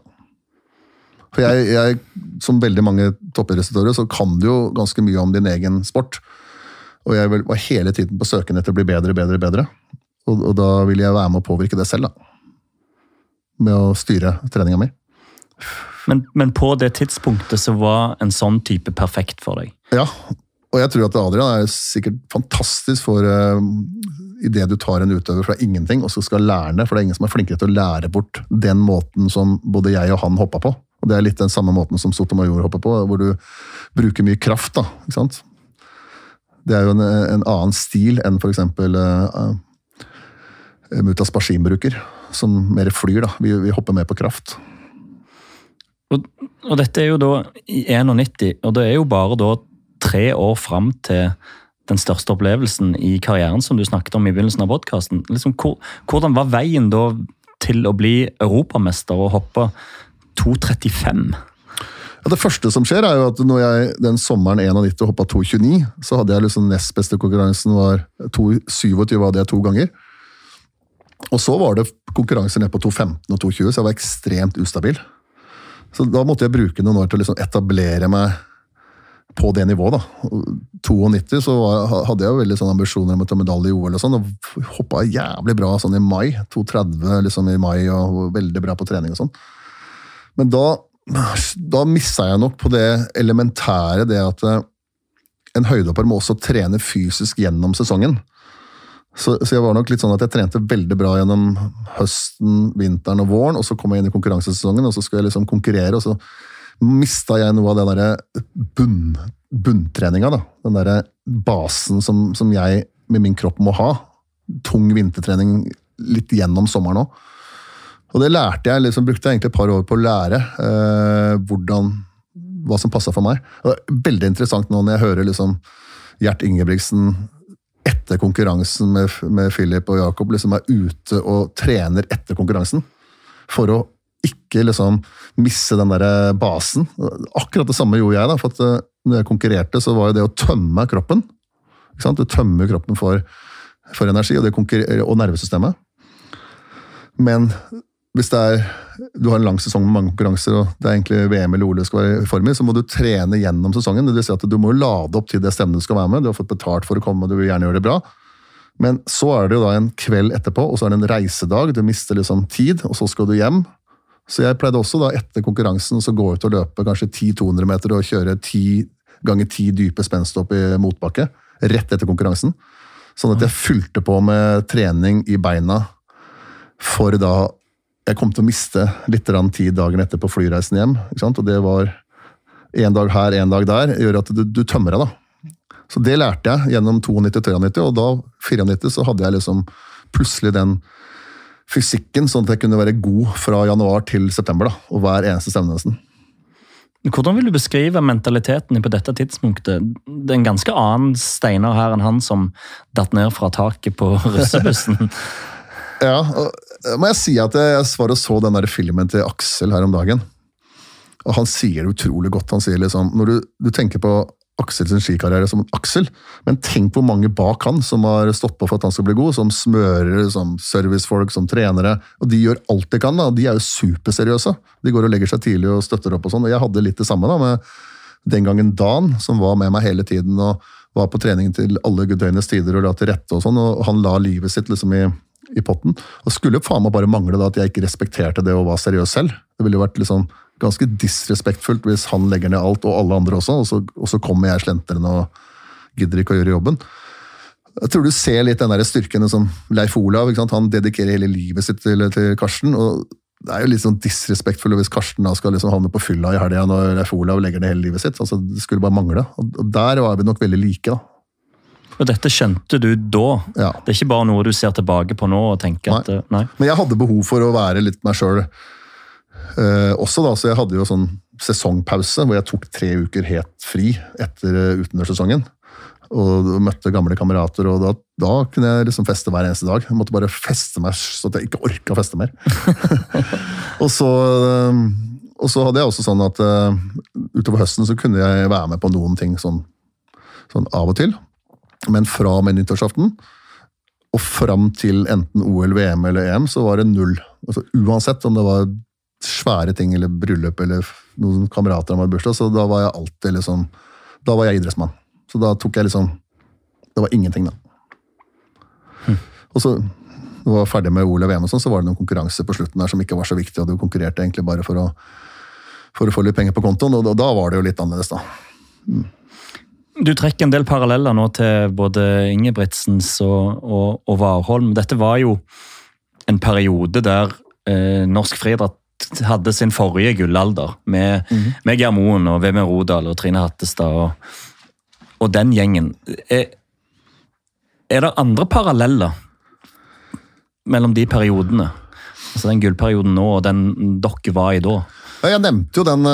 B: For jeg, jeg som veldig mange toppidrettsutøvere, så kan du jo ganske mye om din egen sport. Og jeg var hele tiden på søken etter å bli bedre, bedre, bedre. Og, og da ville jeg være med å påvirke det selv, da. Med å styre treninga mi.
A: Men, men, på det tidspunktet så var en sånn type perfekt for deg?
B: Ja, og jeg tror at Adrian er sikkert fantastisk for uh, idet du tar en utøver fra ingenting og så skal lære det. For det er ingen som er flinkere til å lære bort den måten som både jeg og han hoppa på. Og Det er litt den samme måten som Sotomayor hopper på, hvor du bruker mye kraft. da, ikke sant? Det er jo en, en annen stil enn f.eks. Uh, uh, Mutas Bashim bruker, som mer flyr. da. Vi, vi hopper mer på kraft.
A: Og, og, dette er jo da i 91, og det er jo bare da tre år fram til den største opplevelsen i karrieren som du snakket om i begynnelsen av podkasten. Liksom, hvor, hvordan var veien da til å bli europamester og hoppe 2,35?
B: Ja, det første som skjer, er jo at når jeg den sommeren 91 hoppa 2,29, så hadde jeg liksom nest beste konkurransen var 2,27 hadde jeg to ganger. Og så var det konkurranser ned på 2,15 og 2,20, så jeg var ekstremt ustabil. Så da måtte jeg bruke noen år til å liksom etablere meg på det nivået. da. 92 så hadde jeg jo veldig sånne ambisjoner om å ta medalje i OL, og sånn, og hoppa jævlig bra sånn i mai. 2,30 liksom i mai, og veldig bra på trening og sånn. Men da, da missa jeg nok på det elementære, det at eh, en høydehopper må også trene fysisk gjennom sesongen. Så, så, jeg var nok litt sånn at jeg trente veldig bra gjennom høsten, vinteren og våren, og så kom jeg inn i konkurransesesongen, og så skulle jeg liksom konkurrere, og så mista jeg noe av den derre bunn, bunntreninga. Da. Den derre basen som, som, jeg med min kropp må ha. Tung vintertrening litt gjennom sommeren òg. Og det lærte jeg, liksom, brukte jeg egentlig et par år på å lære eh, hvordan, hva som passa for meg. Og det er veldig interessant nå når jeg hører liksom, Gjert Ingebrigtsen etter konkurransen med, med Philip og Jakob liksom er ute og trener etter konkurransen. For å ikke liksom misse den der basen. Akkurat det samme gjorde jeg. da, for at eh, når jeg konkurrerte, så var jo det å tømme kroppen. ikke sant, Du tømmer kroppen for, for energi og, og nervesystemet. Men hvis det er, du har en lang sesong med mange konkurranser, og det er egentlig VM eller OL du skal være i form i, så må du trene gjennom sesongen. Det vil si at Du må lade opp til det stevnet du skal være med. Du har fått betalt for å komme, og du vil gjerne gjøre det bra. Men så er det jo da en kveld etterpå, og så er det en reisedag. Du mister liksom tid, og så skal du hjem. Så jeg pleide også da etter konkurransen så gå ut og løpe kanskje 10-200 meter og kjøre 10 ganger 10 dype spensthopp i motbakke. Rett etter konkurransen. Sånn at jeg fulgte på med trening i beina for da jeg kom til å miste litt tid dagen etter på flyreisen hjem. Og det var én dag her, én dag der. gjør at du, du tømmer deg, da. Så det lærte jeg gjennom 92-93, og da 94 så hadde jeg liksom plutselig den fysikken, sånn at jeg kunne være god fra januar til september. da, Og hver eneste stevne nesten.
A: Hvordan vil du beskrive mentaliteten på dette tidspunktet? Det er en ganske annen Steinar her enn han som datt ned fra taket på russebussen. (laughs)
B: ja, og må jeg si at jeg var og så den der filmen til Aksel her om dagen. Og han sier det utrolig godt. Han sier liksom, Når du, du tenker på Aksel sin skikarriere som Aksel, men tenk hvor mange bak han som har stått på for at han skal bli god. Som smørere, som servicefolk, som trenere. Og de gjør alt de kan. da, De er jo superseriøse. De går og legger seg tidlig og støtter opp og sånn. Og jeg hadde litt det samme da, med den gangen Dan, som var med meg hele tiden. og var på trening til alle døgnets tider og la til rette. og sånn, og Han la livet sitt liksom i i potten. Og skulle faen meg bare mangle da at jeg ikke respekterte det og var seriøs selv. Det ville jo vært liksom ganske disrespektfullt hvis han legger ned alt, og alle andre også, og så, og så kommer jeg slentrende og gidder ikke å gjøre jobben. Jeg tror du ser litt den der styrken som Leif Olav. Han dedikerer hele livet sitt til, til Karsten. og det er jo litt sånn disrespektfullt hvis Karsten da skal liksom havne på fylla i helga når Leif Olav legger ned hele livet sitt. altså Det skulle bare mangle. Og Der var vi nok veldig like. da.
A: Og dette skjønte du da?
B: Ja.
A: Det er ikke bare noe du ser tilbake på nå og tenker
B: nei.
A: at eh, nei.
B: Men jeg hadde behov for å være litt meg sjøl eh, også, da. Så jeg hadde jo sånn sesongpause hvor jeg tok tre uker helt fri etter uh, utendørssesongen. Og møtte gamle kamerater, og da, da, kunne jeg liksom feste hver eneste dag. Jeg måtte bare feste meg så at jeg ikke orka å feste mer. (laughs) og så uh, Og så hadde jeg også sånn at uh, utover høsten så kunne jeg være med på noen ting sånn, sånn av og til. Men fra og med nyttårsaften og fram til enten OL, VM eller EM, så var det null. Altså, uansett om det var svære ting eller bryllup eller noen kamerater som hadde bursdag, så da var jeg alltid liksom Da var jeg idrettsmann. Så da tok jeg liksom Det var ingenting, da. Hm. Og så når jeg var ferdig med OL og VM, og sånn, så var det noen konkurranser på slutten der som ikke var så viktig, og du konkurrerte egentlig bare for å, for å få litt penger på kontoen, og da, da var det jo litt annerledes, da. Mm.
A: Du trekker en del paralleller nå til både Ingebrigtsens og, og, og Warholm. Dette var jo en periode der eh, norsk friidrett hadde sin forrige gullalder, med, mm -hmm. med Geir Moen og Vemund Rodal og Trine Hattestad og, og den gjengen. Er, er det andre paralleller mellom de periodene? Altså den gullperioden nå og den dere var i da?
B: Ja, jeg nevnte jo den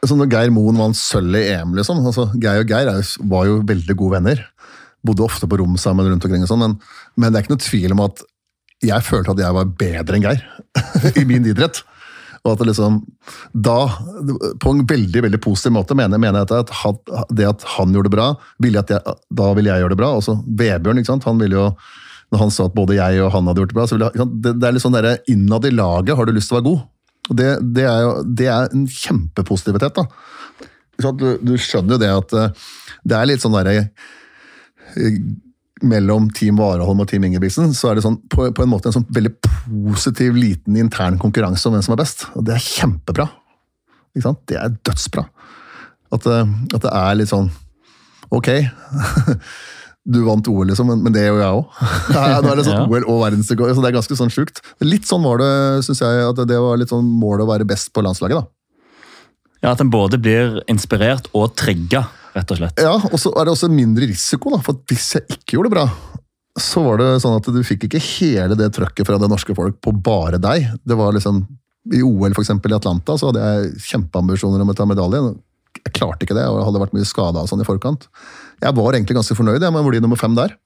B: altså Når Geir Moen vant sølv i EM, liksom. Altså, Geir og Geir var jo veldig gode venner. Bodde ofte på rom sammen rundt omkring, og sånn, men, men det er ikke noe tvil om at jeg følte at jeg var bedre enn Geir (laughs) i min idrett. Og at det liksom, da, På en veldig veldig positiv måte mener, mener jeg at han, det at han gjorde det bra, ville jeg, da ville jeg gjøre det bra. Også Vebjørn ikke sant? han ville jo, når han sa at både jeg og han hadde gjort det bra, så ville, det, det er litt sånn der, Innad i laget har du lyst til å være god. Og Det, det, er, jo, det er en kjempepositivitet. da. Du, du, skjønner jo det at eh, det er litt sånn derre eh, mellom Team Vareholm og Team Ingebrigtsen, så er det sånn, på, på, en måte en sånn veldig positiv, liten intern konkurranse om hvem som er best. Og det er kjempebra. Ikke sant? Det er dødsbra. At, eh, at det er litt sånn Ok, (laughs) du vant OL, liksom, men, men det gjør jeg òg. (laughs) Nå er det sånn. OL og verdensrekord, så det er ganske sånn sjukt. Litt sånn var det, syns jeg, at det var litt sånn målet å være best på landslaget. da.
A: Ja, At en både blir inspirert og trigga rett og slett.
B: Ja, og så er det også mindre risiko, da, for hvis jeg ikke gjorde det bra, så var det sånn at du fikk ikke hele det trøkket fra det norske folk på bare deg. Det var liksom, I OL for eksempel, i Atlanta så hadde jeg kjempeambisjoner om å ta medalje. Jeg klarte ikke det, og hadde vært mye skada sånn i forkant. Jeg var egentlig ganske fornøyd med å bli nummer fem der.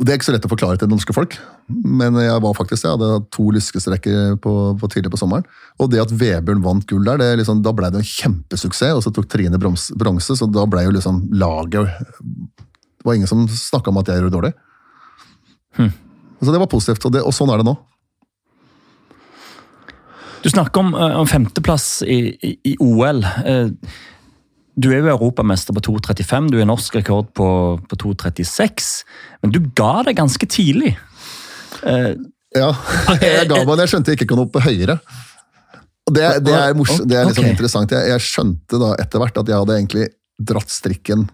B: Og Det er ikke så lett å forklare til det norske folk, men jeg var faktisk, jeg hadde to lyskestreker på, på tidlig på sommeren. Og det at Vebjørn vant gull der, det liksom, da ble det en kjempesuksess. Og så tok Trine bronse, så da ble jo liksom laget Det var ingen som snakka om at jeg gjorde det dårlig. Hm. Så det var positivt, og, det, og, sånn er det nå.
A: Du snakker om, eh, om femteplass i, i, i OL. Eh, du er jo europamester på 2,35, du er norsk rekord på, på 2,36. Men du ga det ganske tidlig.
B: Uh, ja, (laughs) jeg ga meg det. Jeg skjønte jeg ikke kunne opp høyere. Det, det, er, morsomt, det er liksom okay. interessant. Jeg, jeg, skjønte da etter hvert at jeg hadde egentlig dratt strikken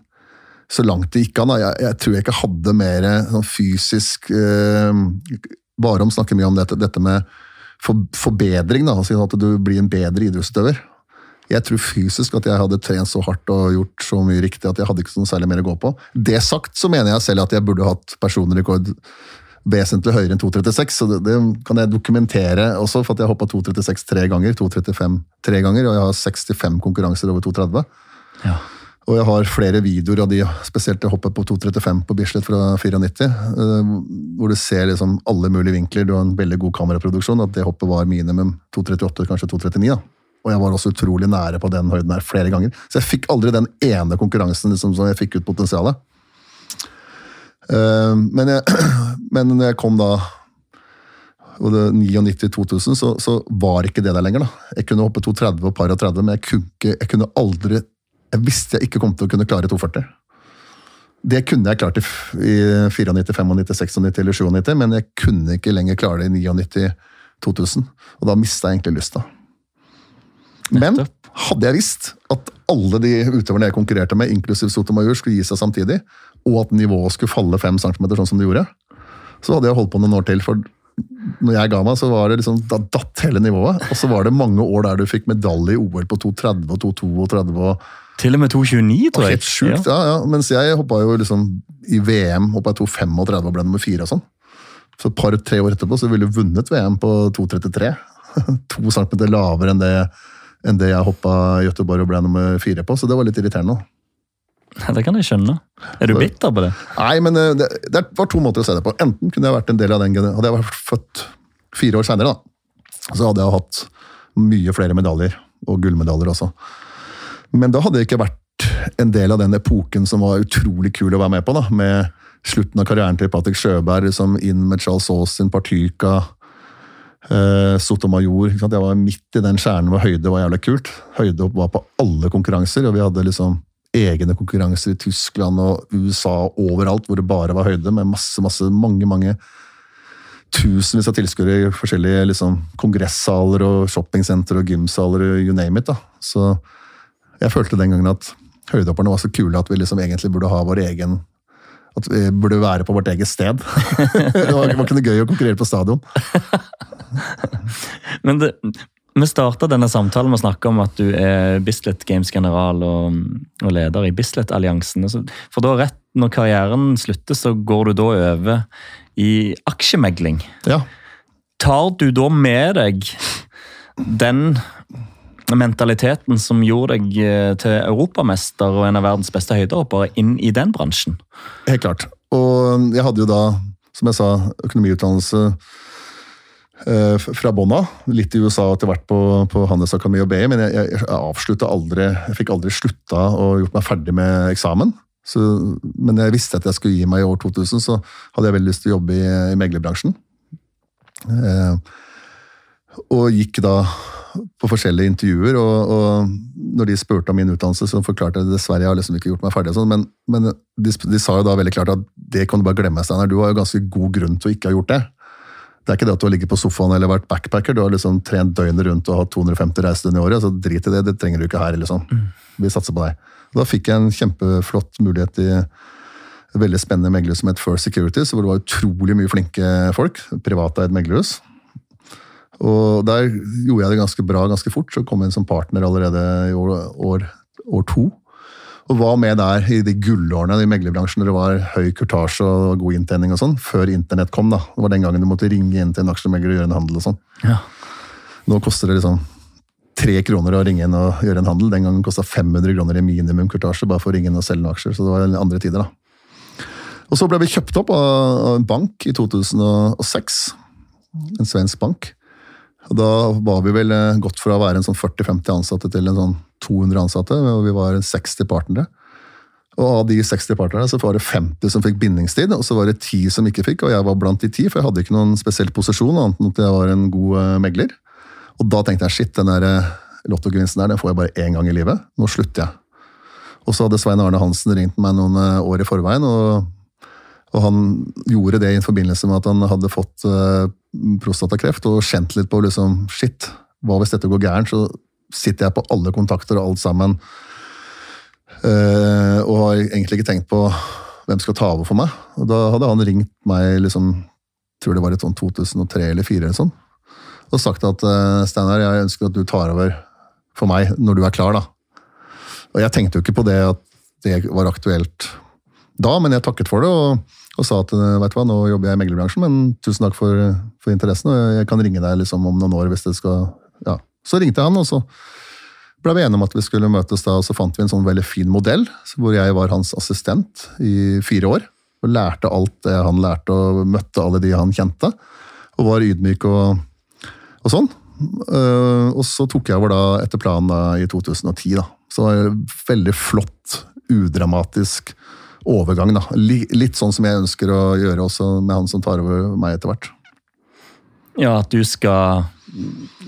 B: så langt det gikk an. Jeg, jeg, tror jeg ikke hadde mer sånn fysisk uh, Varom snakker mye om dette, dette med for, forbedring. Da, altså at du blir en bedre idrettsutøver. Jeg tror fysisk at jeg hadde trent så hardt og gjort så mye riktig at jeg hadde ikke noe særlig mer å gå på. Det sagt så mener jeg selv at jeg burde hatt personrekord vesentlig høyere enn 2,36. så det, det, kan jeg dokumentere også, for at jeg hoppa 2,36 tre ganger. 2,35 tre ganger, og jeg har 65 konkurranser over 2,30. Ja. Og jeg har flere videoer av de, spesielt det hoppet på 2,35 på Bislett fra 94, eh, hvor du ser liksom alle mulige vinkler. Du har en veldig god kameraproduksjon. At det hoppet var minimum 2,38, kanskje 2,39. da. Og jeg var også utrolig nære på den høyden her flere ganger. Så jeg fikk aldri den ene konkurransen liksom, som jeg fikk ut potensialet. Uh, (clears throat) men, når jeg kom da både 99-2000, så, så, var ikke det der lenger. da. Jeg kunne hoppe 2,30 og par og 30, men jeg kunne, jeg kunne aldri Jeg visste jeg ikke kom til å kunne klare 2,40. Det kunne jeg klart i, i 94, 95, 96 eller 97, men jeg kunne ikke lenger klare det i 99-2000. Og da mista jeg egentlig lysta. Men hadde jeg visst at alle de utøverne jeg konkurrerte med, inklusiv Sotomayor, skulle gi seg samtidig, og at nivået skulle falle fem centimeter, sånn som det gjorde, så hadde jeg holdt på noen år til. for når jeg ga meg, så var det liksom, da datt hele nivået. Og så var det mange år der du fikk medalje i OL på 2,30 og 2,32.
A: Til og med 2,29, tror jeg.
B: Helt sjukt, ja. ja, ja. Mens jeg hoppa jo liksom i VM hoppa jeg 2,35 og ble nummer fire og sånn. Så et par-tre år etterpå så ville du vunnet VM på 2,33. (laughs) to centimeter lavere enn det enn det jeg hoppa Göteborg og ble nummer fire på, så det var litt irriterende.
A: Det kan jeg skjønne. Er du bitter på det?
B: Nei, men eh, det, det, var to måter å se det på. Enten kunne jeg vært en del av den Hadde jeg vært født fire år seinere, så hadde jeg hatt mye flere medaljer, og gullmedaljer også. Men da hadde jeg ikke vært en del av den epoken som var utrolig kul å være med på. da, Med slutten av karrieren til Patrick Sjøberg, liksom inn med Charles Austin, Partyka, eh, sant? Jeg var midt i den kjernen hvor høyde var jævlig kult. Høyde var på alle konkurranser, og vi hadde liksom egne konkurranser i Tyskland og USA overalt hvor det bare var høyde, med masse, masse, mange, mange tusenvis av tilskuere i forskjellige liksom, kongressaler og shoppingsentre og gymsaler, you name it. da. Så jeg følte den gangen at høydehopperne var så kule at vi liksom egentlig burde ha vår egen At vi burde være på vårt eget sted. (laughs) det var ikke noe gøy å konkurrere på stadion. (laughs)
A: Men det, vi starta denne samtalen med å snakke om at du er Bislett Games-general og, og, leder i Bislett-alliansen. For da rett når karrieren slutter, så går du da over i aksjemegling.
B: Ja.
A: Tar du da med deg den mentaliteten som gjorde deg eh, til europamester og en av verdens beste høydehoppere, inn i den bransjen?
B: Helt klart. Og jeg hadde jo da, som jeg sa, økonomiutdannelse fra bånn av. Litt i USA og etter hvert på, på Handelsakademiet og BI, men jeg, jeg, aldri Jeg fikk aldri slutta og gjort meg ferdig med eksamen. Så, men jeg visste at jeg skulle gi meg i år 2000, så hadde jeg veldig lyst til å jobbe i, i meglerbransjen. Eh, og gikk da på forskjellige intervjuer, og, og, når de spurte om min utdannelse, så forklarte jeg dessverre jeg har liksom ikke gjort meg ferdig. Sånn, men, men de, de, sa jo da veldig klart at det kan du bare glemme, Steinar. Du har jo ganske god grunn til å ikke ha gjort det. Det er ikke det at du har ligget på sofaen eller vært backpacker, du har liksom trent døgnet rundt og hatt 250 reisedøgn i året. så Drit i det, det trenger du ikke her. liksom. Vi satser på deg. Da fikk jeg en kjempeflott mulighet i et veldig spennende meglerhus som het First Securities, hvor det var utrolig mye flinke folk. Privateid meglerhus. Og der gjorde jeg det ganske bra ganske fort, så kom jeg inn som partner allerede i år, år, år to. Og var med der i de gullårene i meglerbransjen når det var høy kurtasje og god inntjening og sånn, før internett kom. da. Det var den gangen du måtte ringe inn til en aksjemegler og gjøre en handel og sånn.
A: Ja.
B: Nå koster det liksom tre kroner å ringe inn og gjøre en handel. Den gangen kosta 500 kroner i minimum kurtasje bare for å ringe inn og selge noen aksjer. Så det var andre tider, da. Og så ble vi kjøpt opp av en bank i 2006. En svensk bank. Da var vi vel eh, gått fra å være en sånn 40-50 ansatte til en sånn 200 ansatte. og Vi var 60 partnere. Og av de 60 partnerne så var det 50 som fikk bindingstid, og så var det 10 som ikke fikk. Og jeg var blant de 10, for jeg hadde ikke noen spesiell posisjon, annet enn at jeg var en god eh, megler. Og da tenkte jeg shit, den der eh, lottogevinsten der den får jeg bare én gang i livet. Nå slutter jeg. Og så hadde Svein Arne Hansen ringt meg noen år i forveien, og, og, han gjorde det i forbindelse med at han hadde fått prostatakreft og kjent litt på liksom shit, hva hvis dette går gærent? Så sitter jeg på alle kontakter og alt sammen. Uh, og har egentlig ikke tenkt på hvem skal ta over for meg. Og da hadde han ringt meg liksom, tror det var i sånn 2003 eller 2004 eller sånn og sagt at uh, Steinar, jeg ønsker at du tar over for meg når du er klar. da. Og Jeg tenkte jo ikke på det at det var aktuelt da, men jeg takket for det og, og sa at eh, vet du hva, nå jobber jeg i meglerbransjen, men tusen takk for, for, interessen, og jeg kan ringe deg liksom om noen år hvis det skal ja. Så ringte jeg han, og så ble vi enige om at vi skulle møtes da, og så fant vi en sånn veldig fin modell, hvor jeg var hans assistent i fire år. Og lærte alt det han lærte, og møtte alle de han kjente. Og var ydmyk og og sånn. Uh, og så tok jeg over da etter planen da, i 2010. da. Så det var veldig flott, udramatisk overgang. da. Litt sånn som jeg ønsker å gjøre også med han som tar over meg etter hvert.
A: Ja, at du skal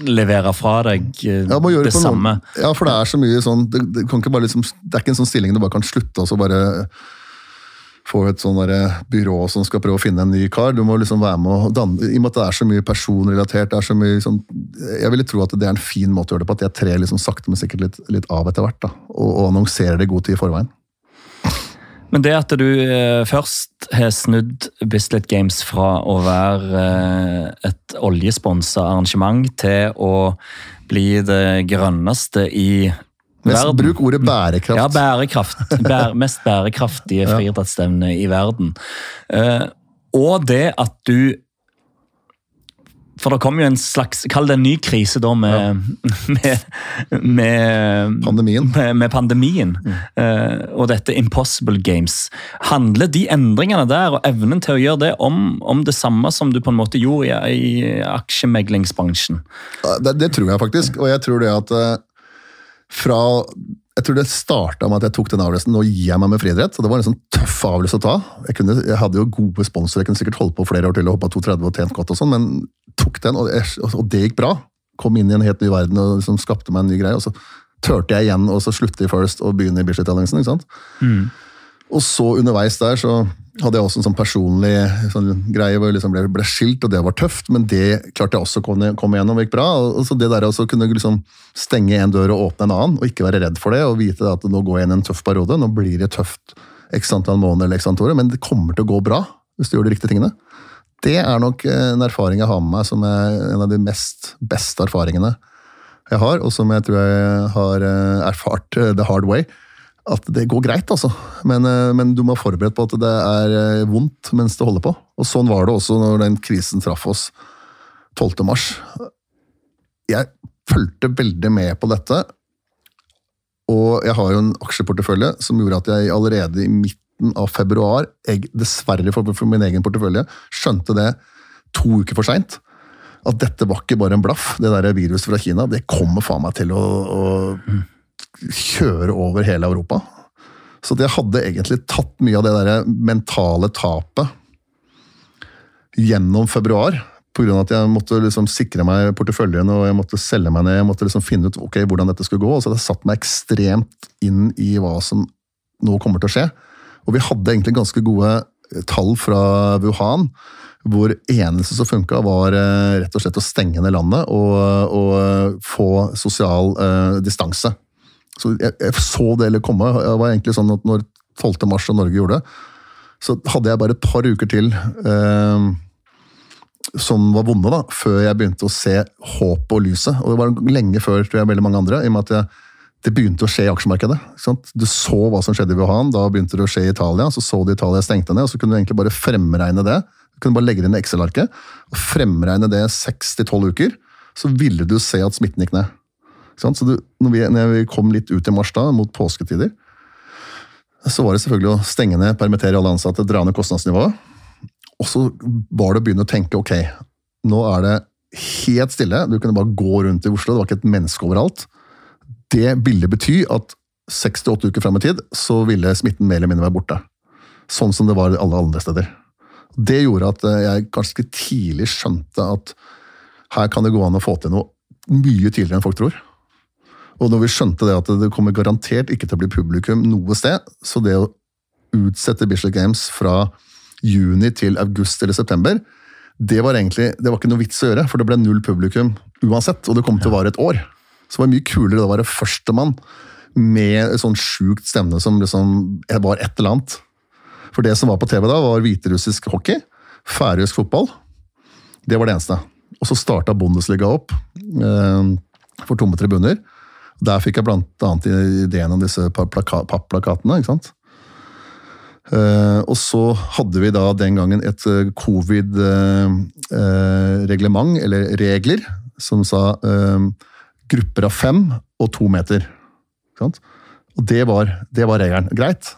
A: levere fra deg eh, ja, det samme.
B: Noen, ja, for det er så mye sånn det, det, liksom, det, er ikke en sånn stilling du bare kan slutte og så bare få et sånn byrå som skal prøve å finne en ny kar. Du må liksom være med og danne, I og med at det er så mye personrelatert, det er så mye sånn, Jeg ville tro at det er en fin måte å gjøre det på, at jeg trer liksom sakte, men sikkert litt, litt av etter hvert. da, og, og annonserer det i god tid i forveien.
A: Men det at du eh, først har snudd Bislett Games fra å være eh, et oljesponsa arrangement til å bli det grønneste i
B: Mest, bruk ordet bærekraft.
A: Ja, bærekraft. Bære, mest bærekraftige (laughs) friidrettsstevne i verden. Uh, og det at du For det kom jo en slags Kall det en ny krise da med, (laughs) med, med
B: Pandemien.
A: Med, med pandemien eh, og dette Impossible Games. Handler de endringene der og evnen til å gjøre det om, om det samme som du på en måte gjorde i, i aksjemeglingsbransjen?
B: Det, det tror jeg faktisk, og jeg tror det at uh, fra jeg tror det starta med at jeg tok den avgjørelsen. Nå gir jeg meg med friidrett. og Det var en sånn tøff avgjørelse å ta. Jeg, kunne, jeg hadde jo gode sponsorer, jeg kunne sikkert holdt på flere år til og hoppa 2,30 og tjent godt, og sånn, men tok den, og, jeg, og det gikk bra. Kom inn i en helt ny verden og liksom skapte meg en ny greie. og så turte jeg igjen så slutte i First og begynne i Bislett-alliansen. ikke sant? Og så underveis der så hadde jeg også en sånn personlig sånn greie hvor jeg liksom ble, ble skilt, og det var tøft, men det klarte jeg også å komme, komme igjennom, gikk bra. Og så det der å kunne liksom stenge en dør og åpne en annen, og ikke være redd for det, og vite at nå går jeg inn i en tøff periode, nå blir det tøft x antall måneder eller x antall år, men det kommer til å gå bra hvis du gjør de riktige tingene. Det er nok en erfaring jeg har med meg som er en av de mest beste erfaringene jeg har, og som jeg tror jeg har eh, erfart eh, the hard way at det går greit, altså. Men, eh, men, du må være forberedt på at det er eh, vondt mens det holder på. Og sånn var det også når den krisen traff oss 12. mars. Jeg fulgte veldig med på dette, og jeg har jo en aksjeportefølje som gjorde at jeg allerede i midten av februar, jeg, dessverre for, for min egen portefølje, skjønte det to uker for seint. At dette var ikke bare en blaff. Det der viruset fra Kina det kommer faen meg til å, å kjøre over hele Europa. Så det hadde egentlig tatt mye av det der mentale tapet gjennom februar. Pga. at jeg måtte liksom sikre meg porteføljen og jeg måtte selge meg ned. Jeg måtte liksom finne ut ok, hvordan dette skulle gå. og så hadde jeg satt meg ekstremt inn i hva som nå kommer til å skje. Og vi hadde egentlig ganske gode tall fra Wuhan. Hvor eneste som funka, var eh, rett og slett å stenge ned landet og, og få sosial uh, distanse. Så jeg, jeg, så det eller komme. Det var egentlig sånn at når 12. mars og Norge gjorde det, så hadde jeg bare et par uker til eh, som var vonde, da, før jeg begynte å se håpet og lyset. Og det var lenge før tror jeg, veldig mange andre, i og med at jeg, det begynte å skje i aksjemarkedet. Du så hva som skjedde i Wuhan, da begynte det å skje i Italia. Så så du Italia stengte ned, og så kunne du egentlig bare fremregne det. Du kunne bare legge det inn i Excel-arket og fremregne det seks til tolv uker. Så ville du se at smitten gikk ned. Så du, når, vi, når, vi, kom litt ut i mars da, mot påsketider, så var det selvfølgelig å stenge ned, permittere alle ansatte, dra ned kostnadsnivået. Og så var det å begynne å tenke ok, nå er det helt stille. Du kunne bare gå rundt i Oslo, det var ikke et menneske overalt. Det ville bety at seks til åtte uker fram i tid så ville smitten mer eller mindre være borte. Sånn som det var alle andre steder. Det gjorde at jeg ganske tidlig skjønte at her kan det gå an å få til noe mye tidligere enn folk tror. Og når vi skjønte det at det kommer garantert ikke til å bli publikum noe sted, så det å utsette Bislett Games fra juni til august eller september, det var egentlig det var ikke noe vits å gjøre, for det ble null publikum uansett, og det kom til å vare et år. Så det var mye kulere å være førstemann med en sånn sjukt stemme som liksom var et eller annet. For det som var på TV da, var hviterussisk hockey, færøysk fotball. Det var det eneste. Og så starta Bundesliga opp eh, for tomme tribuner. Der fikk jeg annet ideen om disse papplakatene. ikke sant? Uh, og så hadde vi da den gangen et eh, covid-reglement, uh, eller regler, som sa grupper av fem og to meter. Og det var, det var, regelen. Greit.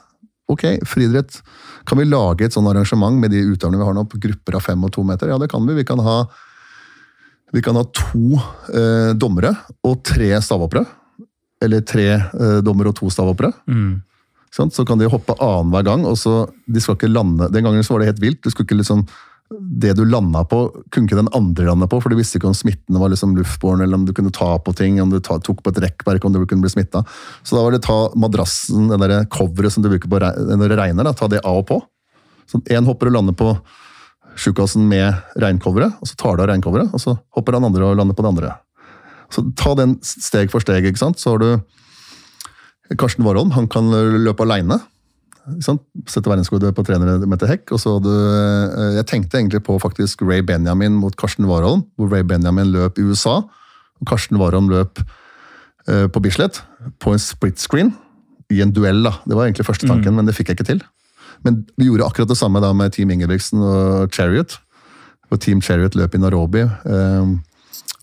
B: Ok, friidrett. Kan vi lage et sånn arrangement med de utøverne vi har nå, på grupper av fem og to meter? Ja, det kan vi. Vi kan ha, vi kan ha to dommere og tre stavhoppere eller tre eh, dommer og to stavhoppere. Mm. Så kan de hoppe annenhver gang. og så, de skal ikke lande, Den gangen så var det helt vilt. du skulle ikke liksom, Det du landa på, kunne ikke den andre lande på, for du visste ikke om smitten var liksom luftbåren, eller om du kunne ta på ting, om du ta, tok på et rekkverk, om du kunne bli smitta. Så da var det ta madrassen, det der coveret som du bruker på når det regner, da, ta det av og på. Sånn, Én hopper og lander på sjukasen med regncoveret, og så tar du av regncoveret, og så hopper han andre og lander på det andre. Så ta den steg for steg. ikke sant? Så har du Karsten Warholm. Han kan løpe aleine. Sette verdensrekordet på 300 meter hekk. og så hadde, du Jeg tenkte egentlig på faktisk Ray Benjamin mot Karsten Warholm, hvor Ray Benjamin løp i USA. og Karsten Warholm løp eh, på Bislett på en split screen i en duell. da. Det var egentlig første tanken, mm. men det fikk jeg ikke til. Men vi gjorde akkurat det samme da med Team Ingebrigtsen og Chariot. hvor Team Chariot løp i Nairobi, eh,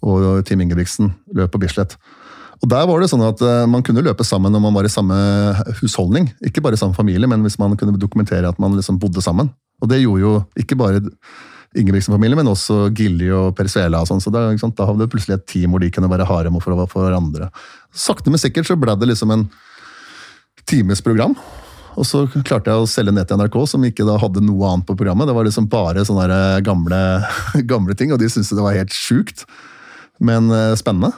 B: og Team Ingebrigtsen løp på Bislett. Og Der var det sånn at eh, man kunne løpe sammen når man var i samme husholdning. Ikke bare i samme familie, men hvis man kunne dokumentere at man liksom bodde sammen. Og det gjorde jo ikke bare Ingebrigtsen-familien, men også Gilly og Persuela. og sånn, så da, da hadde det plutselig et team hvor de kunne være for, for hverandre. Sakte, men sikkert så ble det liksom en times program. Og så klarte jeg å selge ned til NRK, som ikke da hadde noe annet på programmet. Det var liksom bare sånne gamle, (laughs) gamle ting, og de syntes det var helt sjukt. Men eh, spennende.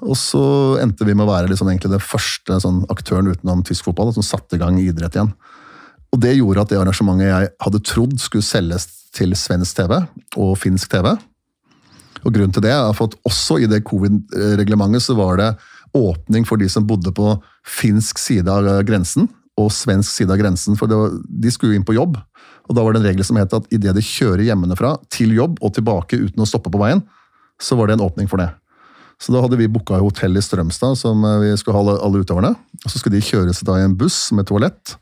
B: Og så endte vi med å være liksom den første sånn, aktøren utenom tysk fotball som satte i gang idrett igjen. Og Det gjorde at det arrangementet jeg hadde trodd skulle selges til svensk TV og finsk TV. Og Grunnen til det er at også i det covid-reglementet så var det åpning for de som bodde på finsk side av grensen og svensk side av grensen. For var, de skulle jo inn på jobb. Og da var det en regel som het at idet de kjører hjemmefra til jobb og tilbake uten å stoppe på veien, så var det en åpning for det. Så da hadde vi booka hotell i Strømstad som eh, vi skulle ha alle utøverne. Og så skulle de kjøres da i en buss med toalett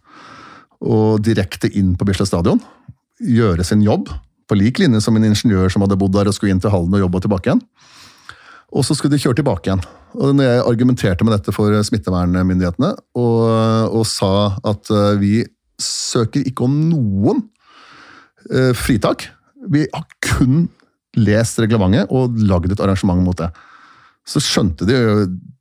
B: og direkte inn på Bislett stadion. Gjøre sin jobb, på lik linje som en ingeniør som hadde bodd der og skulle inn til Halden og jobbe og tilbake igjen. Og så skulle de kjøre tilbake igjen. Og når jeg argumenterte med dette for smittevernmyndighetene og, og sa at eh, vi søker ikke om noen eh, fritak, vi har kun lest reglementet og lagd et arrangement mot det. Så skjønte de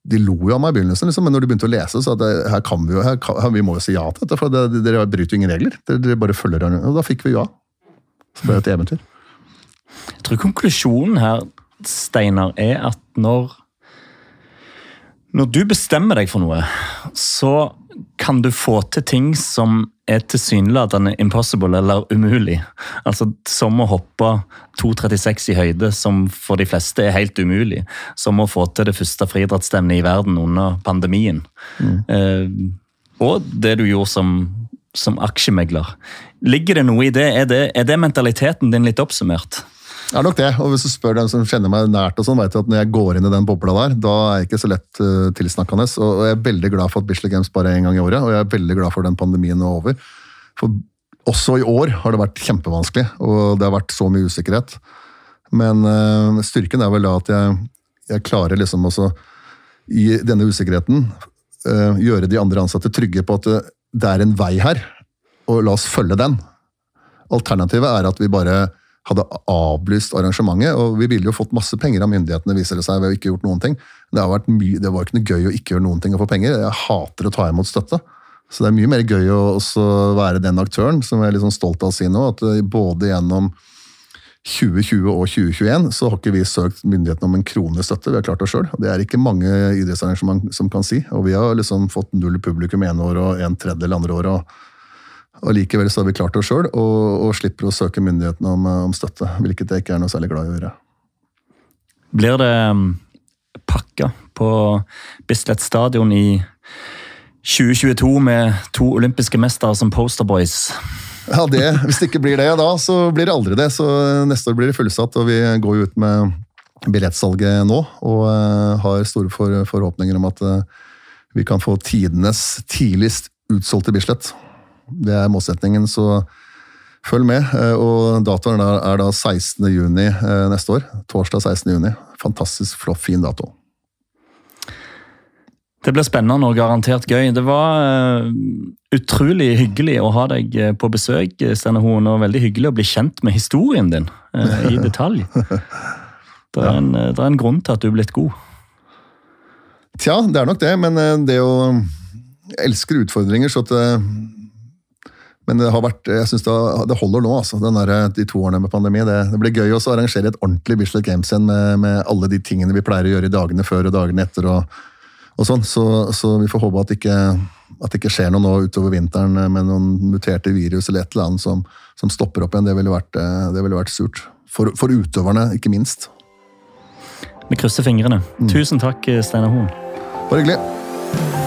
B: De lo jo av meg i begynnelsen, liksom, men når de begynte å lese, så at det, her kan vi jo, her kan, vi må jo si ja til dette, for det, dere bryter jo ingen regler. Dere, dere bare følger Og da fikk vi ja. Så ble det et eventyr.
A: Jeg tror konklusjonen her, Steinar, er at når Når du bestemmer deg for noe, så kan du få til ting som er tilsynelatende impossible eller umulig. Altså Som å hoppe 2,36 i høyde, som for de fleste er helt umulig. Som å få til det første friidrettsstevnet i verden under pandemien. Mm. Eh, og det du gjorde som, som aksjemegler. Ligger det noe i det? Er, det? er det mentaliteten din litt oppsummert?
B: Det er nok det. Og hvis du spør dem som kjenner meg nært, og sånn, vet du at når jeg går inn i den bobla der, da er jeg ikke så lett uh, tilsnakkende. Og jeg er veldig glad for at Bislett Games bare er én gang i året, og jeg er veldig glad for den pandemien er over. For også i år har det vært kjempevanskelig, og det har vært så mye usikkerhet. Men uh, styrken er vel da at jeg, jeg klarer liksom også, i denne usikkerheten, uh, gjøre de andre ansatte trygge på at det er en vei her, og la oss følge den. Alternativet er at vi bare hadde avlyst arrangementet. og Vi ville jo fått masse penger av myndighetene, viser det seg, ved å ikke gjort noen ting. Det, har vært mye, det var ikke noe gøy å ikke gjøre noen ting og få penger. Jeg hater å ta imot støtte. Så det er mye mer gøy å være den aktøren, som jeg er litt sånn stolt av å si nå. At eh, både gjennom 2020 og 2021 så har ikke vi søkt myndighetene om en krone støtte. Vi har klart det sjøl. Det er ikke mange idrettsarrangement som kan si. Og vi har liksom fått null publikum ene år og en tredjedel andre år. og og Likevel så har vi klart det sjøl, og, og, slipper å søke myndighetene om, om, støtte. Hvilket jeg ikke er noe særlig glad i å gjøre.
A: Blir det um, pakka på Bislett stadion i 2022 med to olympiske mestere som posterboys?
B: Ja, det, Hvis det ikke blir det da, så blir det aldri det. Så Neste år blir det fullsatt, og vi går jo ut med billettsalget nå. Og uh, har store for, forhåpninger om at vi kan få tidenes tidligst utsolgte Bislett. Det er målsetningen, så følg med. Eh, og datoen er da 16. juni eh, neste år. Torsdag 16. juni. Fantastisk flott, fin dato.
A: Det blir spennende og garantert gøy. Det var uh, utrolig hyggelig å ha deg på besøk, Steinar Hoen, og veldig hyggelig å bli kjent med historien din uh, i (laughs) detalj. Det er, en, det er, en, grunn til at du er blitt god.
B: Tja, det er nok det, men det å Jeg elsker utfordringer, så at men det har vært, jeg synes det, det holder nå, altså, der, de to årene med pandemi. Det, det blir gøy også å arrangere et ordentlig Bislett Games igjen med, med, alle de tingene vi pleier å gjøre i dagene før og dagene etter. og, og sånn, så, så, vi får håpe at det, ikke, at det ikke skjer noe nå utover vinteren med noen muterte virus eller et eller annet som, som stopper opp igjen. Det ville vært, det ville vært surt. For, for, utøverne, ikke minst.
A: Vi krysser fingrene. Mm. Tusen takk, Steinar Horn.
B: Bare hyggelig.